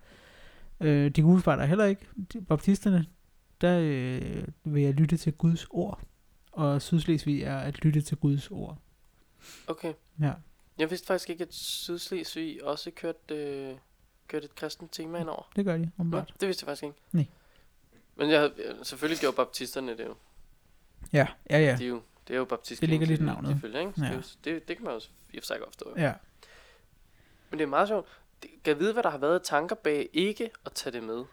Øh, de gule spejder heller ikke. De, baptisterne, der øh, vil jeg lytte til Guds ord. Og Sydslesvig er at lytte til Guds ord. Okay. Ja. Jeg vidste faktisk ikke, at Sydslesvig også kørte, øh, kørte et kristent tema ind over. Det gør de, åbenbart. det vidste jeg faktisk ikke. Nej. Men jeg, selvfølgelig gjorde baptisterne det jo. Ja, ja, ja. De er jo det er jo baptist. Det ligger lidt i de- navnet. De ikke? Ja. det, jo- det, det, kan man jo i og for sig godt forstå. Ja, Men det er meget sjovt. Det- Kan vide, hvad der har været tanker bag ikke at tage det med?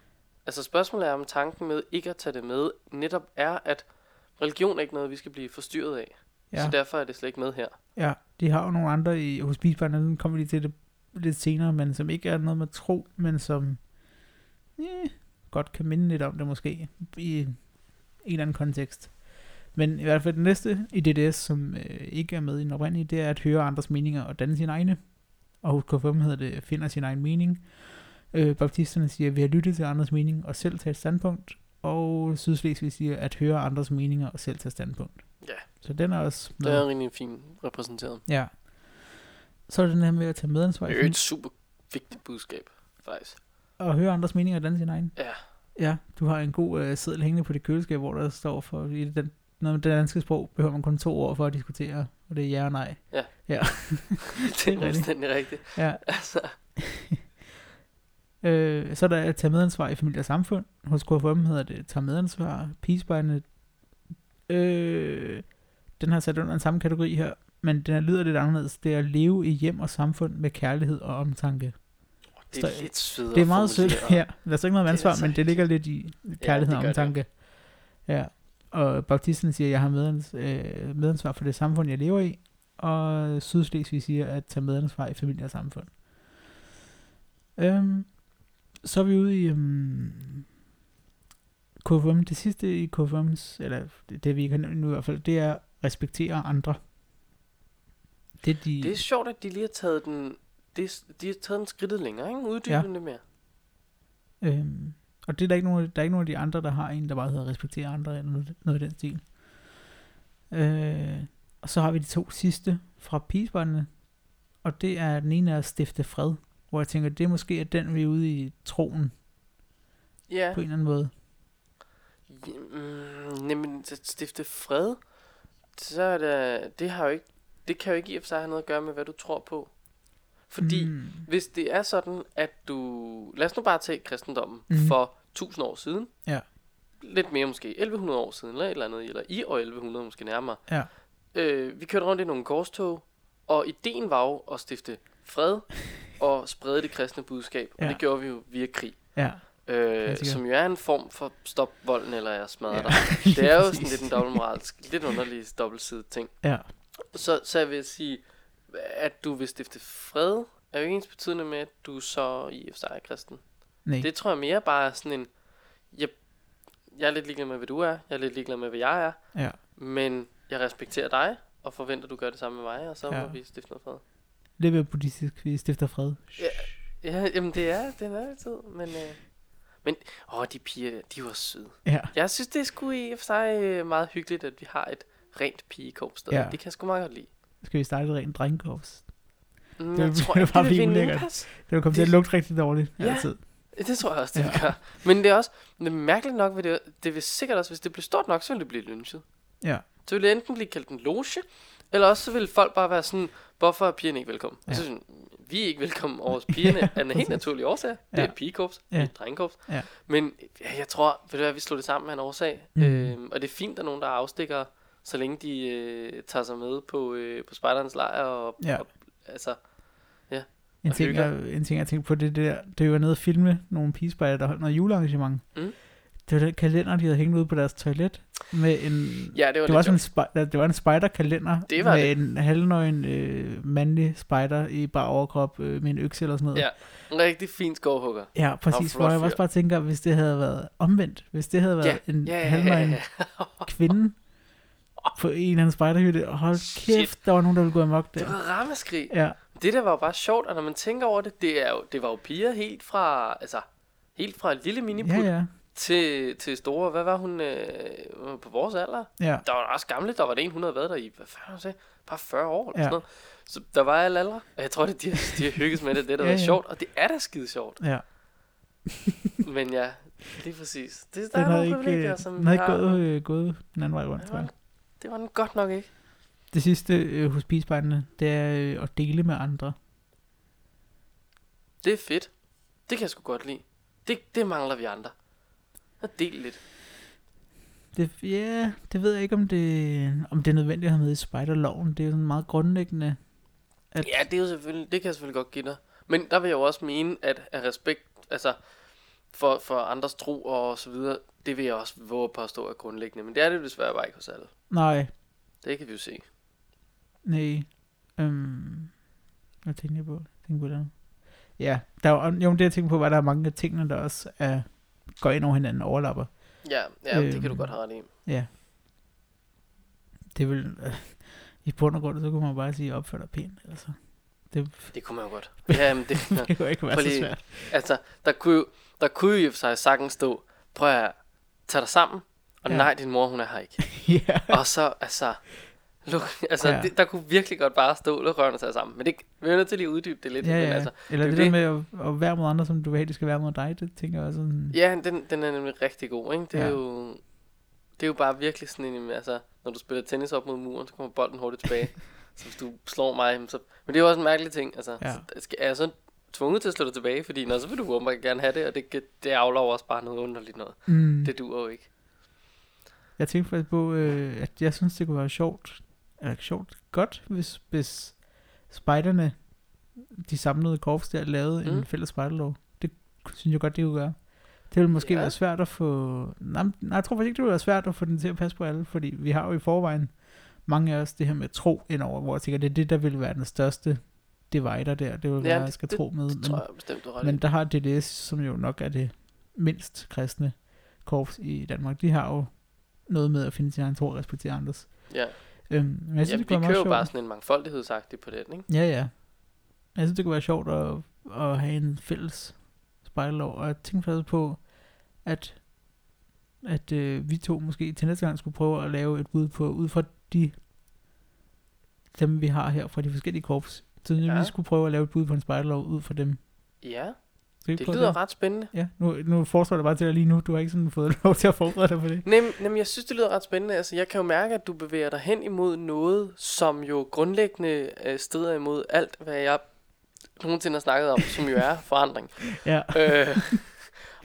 Altså spørgsmålet er, om tanken med ikke at tage det med, netop er, at religion er ikke noget, vi skal blive forstyrret af. Ja. Så derfor er det slet ikke med her. Ja, de har jo nogle andre i, hos bisbørnene, den kommer vi lige til det lidt senere, men som ikke er noget med tro, men som eh, godt kan minde lidt om det måske, i en eller anden kontekst. Men i hvert fald det næste i DDS, som øh, ikke er med i den oprindelige, det er at høre andres meninger og danne sine egne. Og hos K5 hedder det, finder sin egen mening. Øh, baptisterne siger, at vi har lyttet til andres mening og selv tage et standpunkt. Og Sydslesvig siger, at høre andres meninger og selv tage standpunkt. Ja. Så den er også Det er rigtig fint repræsenteret. Ja. Så er det den her med at tage medansvar Det er et super vigtigt budskab, faktisk. og høre andres meninger og danne sin egen. Ja. Ja, du har en god øh, seddel hængende på dit køleskab, hvor der står for, i den, når det danske sprog behøver man kun to ord for at diskutere, og det er ja og nej. det er fuldstændig rigtigt. Ja. Altså, Øh, så er der at tage medansvar i familie og samfund. Hos KFM hedder det tage medansvar. Pigespejlene, øh, den har sat under den samme kategori her, men den er lyder lidt anderledes. Det er at leve i hjem og samfund med kærlighed og omtanke. det er Så- lidt sødere Det er meget sødt, ja. Der er så ikke noget ansvar, men det ligger lidt i kærlighed det og gør det. omtanke. Ja. Og baptisten siger, at jeg har medans, øh, medansvar for det samfund, jeg lever i. Og Sydslesvig siger, at tage medansvar i familie og samfund. Øhm, så er vi ude i um, KFM. Det sidste i KFM's, eller det, det vi kan nu i hvert fald, det er respektere andre. Det, er de, Det er sjovt, at de lige har taget den, det, de har taget den skridtet længere, ikke? Uddybe ja. det mere. Øhm, og det er der ikke nogen, der er ikke nogen af de andre, der har en, der bare hedder respektere andre, eller noget, noget i den stil. Øh, og så har vi de to sidste fra pigesbåndene, og det er den ene er at stifte fred, hvor jeg tænker, det er måske at den, vi er ude i troen, Ja. på en eller anden måde. Jamen, at stifte fred, så er det, det har jo ikke, det kan jo ikke i og for sig have noget at gøre med, hvad du tror på. Fordi mm. Hvis det er sådan, at du, lad os nu bare tage kristendommen mm. for tusind år siden, Ja. lidt mere måske, 1100 år siden, eller et eller andet, eller i år 1100 måske nærmere. Ja. Øh, vi kørte rundt i nogle korstog, og ideen var jo at stifte fred og sprede det kristne budskab, og Ja. det gjorde vi jo via krig. Ja. Øh, som jo er en form for stop volden, eller jeg smadrer Ja, dig. Det er jo sådan lidt en dobbeltmoralsk, lidt underlig dobbeltsidet ting. Ja. Så, så jeg vil sige, at du vil stifte fred, er jo ens betydende med, at du så i og sig er kristen. Nej. Det tror jeg mere bare er sådan en, jeg, jeg er lidt ligeglad med, hvad du er, jeg er lidt ligeglad med, hvad jeg er, Ja. men jeg respekterer dig, og forventer, du gør det samme med mig, og så ja. Må vi stifte noget fred. Lidt mere buddhistisk. Vi stifter fred. Ja. Ja, jamen det er, det er altid, men... Øh, men, åh, de piger, de var søde. Ja. Jeg synes, det er sgu i og for sig øh, meget hyggeligt, at vi har et rent pigekorps der. Ja. Det kan jeg sgu meget godt lide. Skal vi starte et rent drengkorps? Mm, Det jeg tror det ikke, det blive vinde ulækkert. indpas. Det vil komme til Det- at lugte rigtig dårligt. Ja. Altid. Det tror jeg også, det Ja. ja. gør. Men det er også, det er mærkeligt nok, ved det, det vil sikkert også, hvis det bliver stort nok, så vil det blive lynchet. Ja. Så vil det enten blive kaldt en loge, eller også så vil folk bare være sådan, hvorfor er pigerne ikke velkommen? Ja. Ja. Så sådan, vi er ikke velkommen over pigerne af en helt naturlig årsag. Det Ja. er pigekorps, Ja. ja. et drengekorps. Ja. Men ja, jeg tror, ved du hvad, vi slog det sammen med en årsag. Mm. Øhm, og det er fint, at der er nogen, der afstikker, så længe de øh, tager sig med på, øh, på spejderens lejr. Og, Ja. og, altså, En Og ting, hygger. jeg, en ting, jeg tænkte på, det, er det der, det var nede at filme nogle pigespejder, der holdt noget julearrangement. Mm. Det var den kalender, de havde hængt ud på deres toilet. Med en, ja, det var det, var sådan en, spi- det var en spider-kalender Det var med det. en halvnøgen øh, mandlig spider i bare overkrop øh, med en økse eller sådan noget. Ja. En rigtig fin skovhugger. ja præcis. Hvor jeg også bare tænker, hvis det havde været omvendt, hvis det havde været Ja, en Ja, ja, ja, halvnøgen ja. kvinde på en eller anden spejderhytte, og hold Shit. kæft, der var nogen, der ville gå amok Det der. var rammeskrig. Ja, Det der var jo bare sjovt, og når man tænker over det, det, er jo, det var jo piger helt fra, altså, helt fra lille miniput ja, ja. til, til store, hvad var hun øh, på vores alder? Ja, Der var også gamle, der var det en, hun havde været der i, hvad fanden sagde, bare 40 år eller Ja. sådan noget. Så der var alle aldre, og jeg tror, det, de, har, de har hygget med det, det der Ja, var ja. sjovt, og det er da skide sjovt. ja. Men ja, lige præcis. Det, der Den er nogle ikke, privilegier, øh, som den vi havde ikke har. gået, øh, gået den anden vej rundt, Det tror jeg. var, det var den godt nok ikke. Det sidste øh, hos pigespejderne, det er øh, at dele med andre. Det er fedt. Det kan jeg sgu godt lide. Det, det mangler vi andre. At dele lidt. Det, ja, det ved jeg ikke, om det, om det er nødvendigt at have med i spejderloven. Det er jo sådan meget grundlæggende. At, Ja, det er jo selvfølgelig, det kan jeg selvfølgelig godt give dig. Men der vil jeg jo også mene, at af respekt, altså for, for andres tro og så videre, det vil jeg også våge på at stå er grundlæggende. Men det er det desværre bare ikke hos alle. Nej, Det kan vi jo se. Nej. Øhm, hvad tænker jeg på? Jeg tænker på det. Ja, der er, jo, det jeg tænker på, var, at der er mange af tingene, der også er, går ind over hinanden og overlapper. Ja, ja øhm. det kan du Øhm. godt have ret i. Ja. Det vil... Øh, I bund og grund, så kunne man bare sige, opfør dig pænt. Altså, det, Det kunne man jo godt. Ja, men det, det kunne ikke være Prøv så svært. altså, der kunne jo, der kunne jo for sig sagtens stå, prøv at tage dig sammen, og ja. nej, din mor, hun er her ikke. ja. Og så, altså, luk, altså Ja. det, der kunne virkelig godt bare stå, luk rørene og tage sammen. Men det, vi er nødt til lige at uddybe det lidt. Ja, men ja. altså, Eller det det, er det der med at, at være mod andre, som du vil have, skal være mod dig, det tænker jeg også sådan... Ja, den, den er nemlig rigtig god, ikke? Det er Ja. ja. jo... Det er jo bare virkelig sådan en, altså, når du spiller tennis op mod muren, så kommer bolden hurtigt tilbage. så hvis du slår mig, så... Men det er jo også en mærkelig ting, altså. Ja. Så, er jeg så tvunget til at slå dig tilbage, fordi når så vil du åbenbart gerne have det, og det, det jo også bare noget underligt noget. Mm. Det duer jo ikke. Jeg tænkte faktisk på, øh, at jeg synes, det kunne være sjovt, eller sjovt, godt, hvis, hvis spejderne, de samlede korps der, lavede mm. en fælles spejderlov. Det synes jeg godt, det kunne gøre. Det ville måske ja. Være svært at få... Nej, nej, jeg tror faktisk ikke, det ville være svært at få den til at passe på alle, fordi vi har jo i forvejen mange af os det her med tro indover, hvor jeg tænker, det er det, der vil være den største divider der. Det vil være, Ja, at jeg skal det- tro med. Det tror jeg bestemt, du har ret Men der har DDS, som jo nok er det mindst kristne korps i Danmark, de har jo noget med at finde sin egen tro og respektere andres. Ja, Øhm, men jeg ja synes, vi det kunne være kører jo bare sådan en mangfoldighedsagtig på den, ikke? Ja, ja. Jeg synes, det kunne være sjovt at, at have en fælles spejllov, og jeg tænkte faktisk på, at, at øh, vi to måske til næste gang skulle prøve at lave et bud på, ud fra de dem, vi har her fra de forskellige korps, så ja. vi Ja. skulle prøve at lave et bud på en spejllov ud fra dem. Ja, Skal det lyder ret spændende. Ja, nu, nu foreslår jeg det bare til dig lige nu. Du har ikke sådan fået lov til at forberede dig på det. Nem, nem, jeg synes, det lyder ret spændende. Altså, jeg kan jo mærke, at du bevæger dig hen imod noget, som jo grundlæggende øh, strider imod alt, hvad jeg nogensinde har snakket om, som jo er forandring. Ja, øh,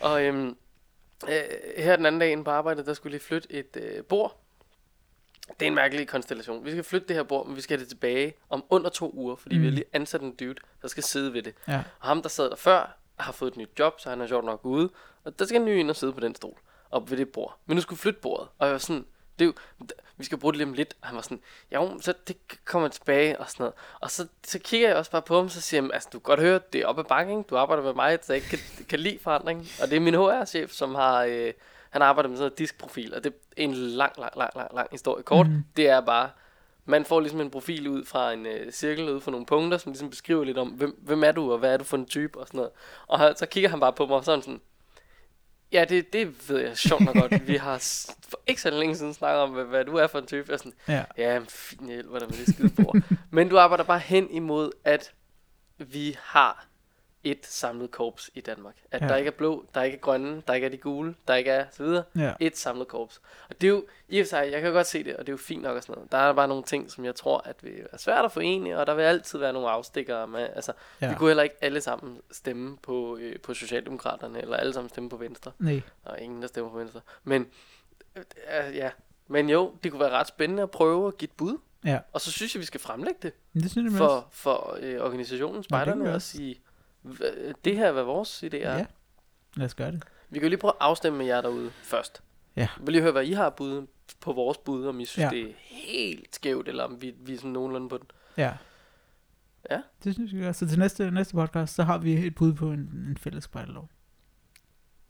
og øhm, Øh, her den anden dag inde på arbejdet, der skulle lige flytte et øh, bord. Det er en mærkelig konstellation. Vi skal flytte det her bord, men vi skal have det tilbage om under to uger, fordi mm. vi har Mm. lige ansat en dude, der skal sidde ved det. Ja. Og ham, der sad der før, har fået et nyt job, så han er sjovt nok ude. Og der skal en ny ind og sidde på den stol, op ved det bord. Men nu skulle flytte bordet, og jeg var sådan, det er jo, vi skal bruge det lige om lidt. Og han var sådan, jo, så det kommer tilbage og sådan noget. Og så, så kigger jeg også bare på ham, så siger jeg, altså du kan godt høre, det er op ad bakke, ikke? Du arbejder med mig, så jeg ikke kan, kan lide forandring. Og det er min HR-chef, som har, øh, han arbejder med sådan noget diskprofil, og det er en lang, lang, lang, lang, lang historie kort. Mm. Det er bare, man får ligesom en profil ud fra en øh, cirkel ud fra nogle punkter, som ligesom beskriver lidt om, hvem, hvem er du, og hvad er du for en type, og sådan noget. Og så kigger han bare på mig, og sådan sådan, ja, det, det ved jeg sjovt nok godt. Vi har for ikke så længe siden snakket om, hvad, hvad du er for en type. Er sådan, Ja. ja, fint, jeg hjælper dig med det skide bord. Men du arbejder bare hen imod, at vi har et samlet korps i Danmark. At Ja. ja. der ikke er blå, der ikke er grønne, der ikke er de gule, der ikke er så videre. Ja. Et samlet korps. Og det er jo, i og for sig, jeg kan godt se det, og det er jo fint nok og sådan noget. Der er bare nogle ting, som jeg tror, at vil være svært at forene, og der vil altid være nogle afstikkere med, altså, ja. Ja. vi kunne heller ikke alle sammen stemme på, øh, på Socialdemokraterne, eller alle sammen stemme på Venstre. Nej. Er ingen, der stemmer på Venstre. Men, øh, ja. Men jo, det kunne være ret spændende at prøve at give et bud. Ja. Og så synes jeg, vi skal fremlægge det det synes jeg for, for øh, organisationen Spejderne vi og sige, "Hva- det her er, hvad vores idéer er. Ja. Lad os gøre det. Vi kan jo lige prøve at afstemme med jer derude først. Ja. Vi vil lige høre, hvad I har bud på vores bud, om I synes, Ja. det er helt skævt, eller om vi, vi er sådan nogenlunde på den. Ja. Ja. Det synes jeg. Så til næste, næste podcast, så har vi et bud på en, en fælles spejderlov.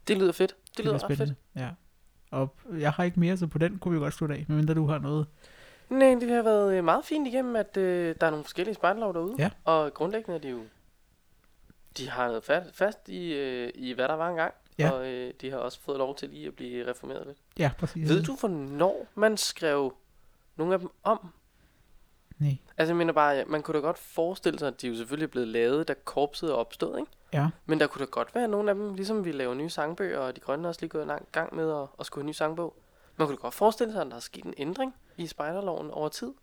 Det lyder fedt. Det, lyder bliver ret fedt. Ja. Og jeg har ikke mere, så på den kunne vi godt slutte af, medmindre du har noget. Nej, det har været øh, meget fint igennem, at øh, der er nogle forskellige spejderlov derude. Ja. Og grundlæggende er de jo... De har noget fast, fast i, øh, i, hvad der var engang. Ja. Og øh, de har også fået lov til lige at blive reformeret lidt. Ja, præcis. Ved du, hvornår man skrev nogle af dem om? Nej. Altså, jeg mener bare, man kunne da godt forestille sig, at de jo selvfølgelig er blevet lavet, da korpset er opstået, ikke? Ja. Men der kunne da godt være nogle af dem, ligesom vi laver nye sangbøger, og de grønne også lige gået en gang med at, at skulle have en ny sangbog. Man kunne da godt forestille sig, at der er sket en ændring i spejderloven over tid.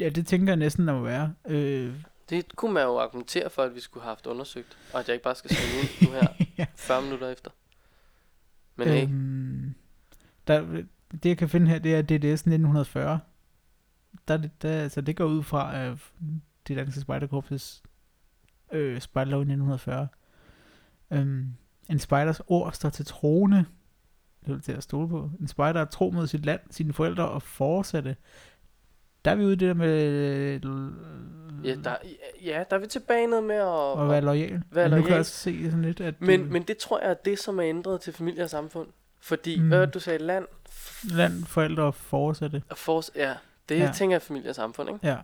Ja, det tænker jeg næsten, der må være. Øh, Det kunne man jo argumentere for, at vi skulle have haft undersøgt, og at jeg ikke bare skal skrive ud nu her Ja. 40 minutter efter. Men hey, øhm, der, det jeg kan finde her, det er DDS 1940. Der, er der, altså, det går ud fra øh, det danske spejderkorpses øh, spejderlov i 1940. Øhm, en spejders ord står til troende. Det er til at stole på. En spejder er tro mod sit land, sine forældre og fortsætte. Der er vi ude i det der med ja, der, ja, der er vi tilbage noget med at... at være lojal. være Men Nu kan jeg også se sådan lidt, at Men, øh, men det tror jeg er det, som er ændret til familie og samfund. Fordi, Mm. hvad du sagde, land land, forældre og fortsætte. og fors, ja, det Ja. tænker jeg familie og samfund, ikke? Ja,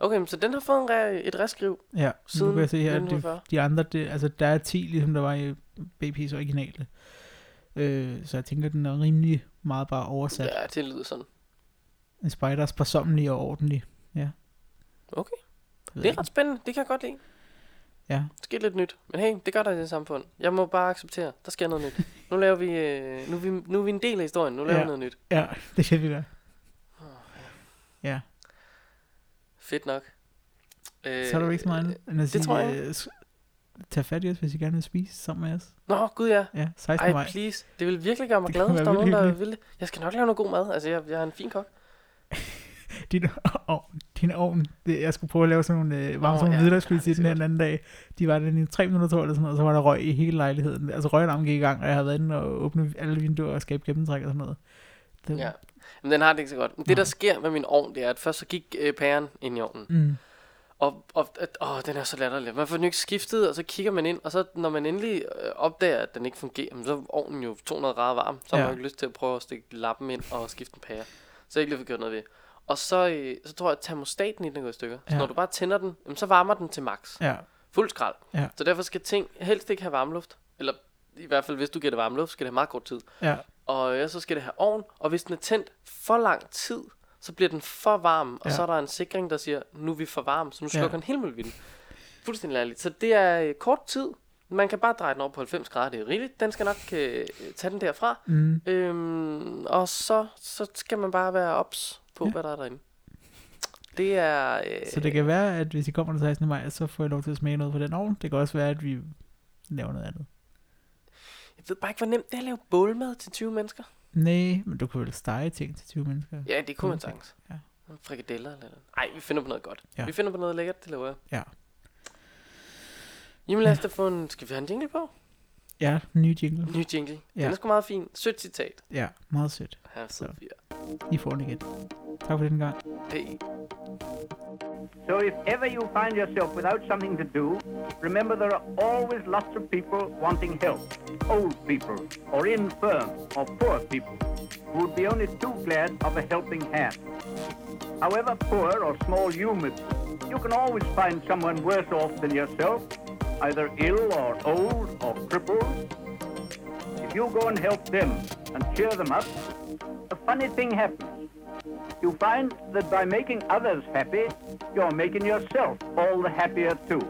Okay, men så den har fået en re- et reskriv ja. Nu siden kan jeg se her, at de, 1940. de andre, det, altså der er 10, ligesom der var i BP's originale. Øh, så jeg tænker, den er rimelig meget bare oversat. Ja, det lyder sådan. En spider er sparsomlig og ordentlig. Ja. Okay. Det er ret spændende, det kan jeg godt lide. Ja. Der sker lidt nyt. Men hey, det gør der i det samfund. Jeg må bare acceptere, der sker noget nyt. Nu laver vi, øh, nu er vi, nu er vi en del af historien, nu laver Ja. vi noget nyt. ja, det kan vi gøre. Ja, Fedt nok. Øh, så er der ikke så meget andet, end at sige, tror jeg. øh, fat i os, hvis I gerne vil spise sammen med os. Nå, gud ja. Ja, 16. Ej, maj. please. Det vil virkelig gøre mig Det glad, hvis der er nogen, der vil det. Jeg skal nok lave noget god mad. Altså, jeg, jeg er en fin kok. Din, oh, din ovn, det, jeg skulle prøve at lave sådan nogle øh, varme Åh, sådan ja, er den her den anden dag. De var den i tre minutter, tror jeg, eller sådan noget, og så var der røg i hele lejligheden. Altså røgalarmen gik i gang, og jeg havde været inde og åbne alle vinduer og skabe gennemtræk og sådan noget. Det, Ja. Men den har det ikke så godt. Men det, der sker med min ovn, det er, at først så gik øh, pæren ind i ovnen. Mm, Og, og at, åh, den er så latterlig. Man får den ikke skiftet, og så kigger man ind, og så når man endelig øh, opdager, at den ikke fungerer, så er ovnen jo 200 grader varm. Så har Ja. man jo ikke lyst til at prøve at stikke lappen ind og skifte en pære. Så ikke lige fået gjort noget ved. Og så, øh, så tror jeg, at termostaten i den er gået i stykker. Så Ja. når du bare tænder den, jamen, så varmer den til max. ja, Fuld skrald. Ja. Så derfor skal ting helst ikke have varmluft. Eller i hvert fald, hvis du giver det varmluft, skal det have meget kort tid. ja, Og øh, så skal det have ovn, og hvis den er tændt for lang tid, så bliver den for varm, og Ja. så er der en sikring, der siger, nu er vi for varm, så nu Ja. slukker den hele muligheden. Fuldstændig ærligt. Så det er øh, kort tid. Man kan bare dreje den over på 90 grader, det er rigeligt. Den skal nok øh, tage den derfra. mm, Øhm, og så, så skal man bare være ops på, Ja. hvad der er derinde. Det er... Øh, Så det kan være, at hvis I kommer den 16. maj, så får I lov til at smage noget på den ovn. Det kan også være, at vi laver noget andet. ved bare ikke, hvor nemt det er at lave bålmad til 20 mennesker. Nej, men du kan vel stege ting til 20 mennesker. Ja, det kunne man sagtens. Ja. Frikadeller eller noget. Nej, vi finder på noget godt. Ja. Vi finder på noget lækkert, det lover jeg. Ja. Jamen lad os da få en... Skal vi have en jingle på? Ja, ny jingle. Ny jingle. Ja. Den er sgu meget fin. Sødt citat. Ja, meget sødt. Her vi. I får den igen. Tak for den gang. Hey. So if ever you find yourself without something to do, remember there are always lots of people wanting help. Old people, or infirm, or poor people, who would be only too glad of a helping hand. However poor or small you may be, you can always find someone worse off than yourself, either ill or old or crippled. If you go and help them and cheer them up, a funny thing happens. You find that by making others happy, you're making yourself all the happier too.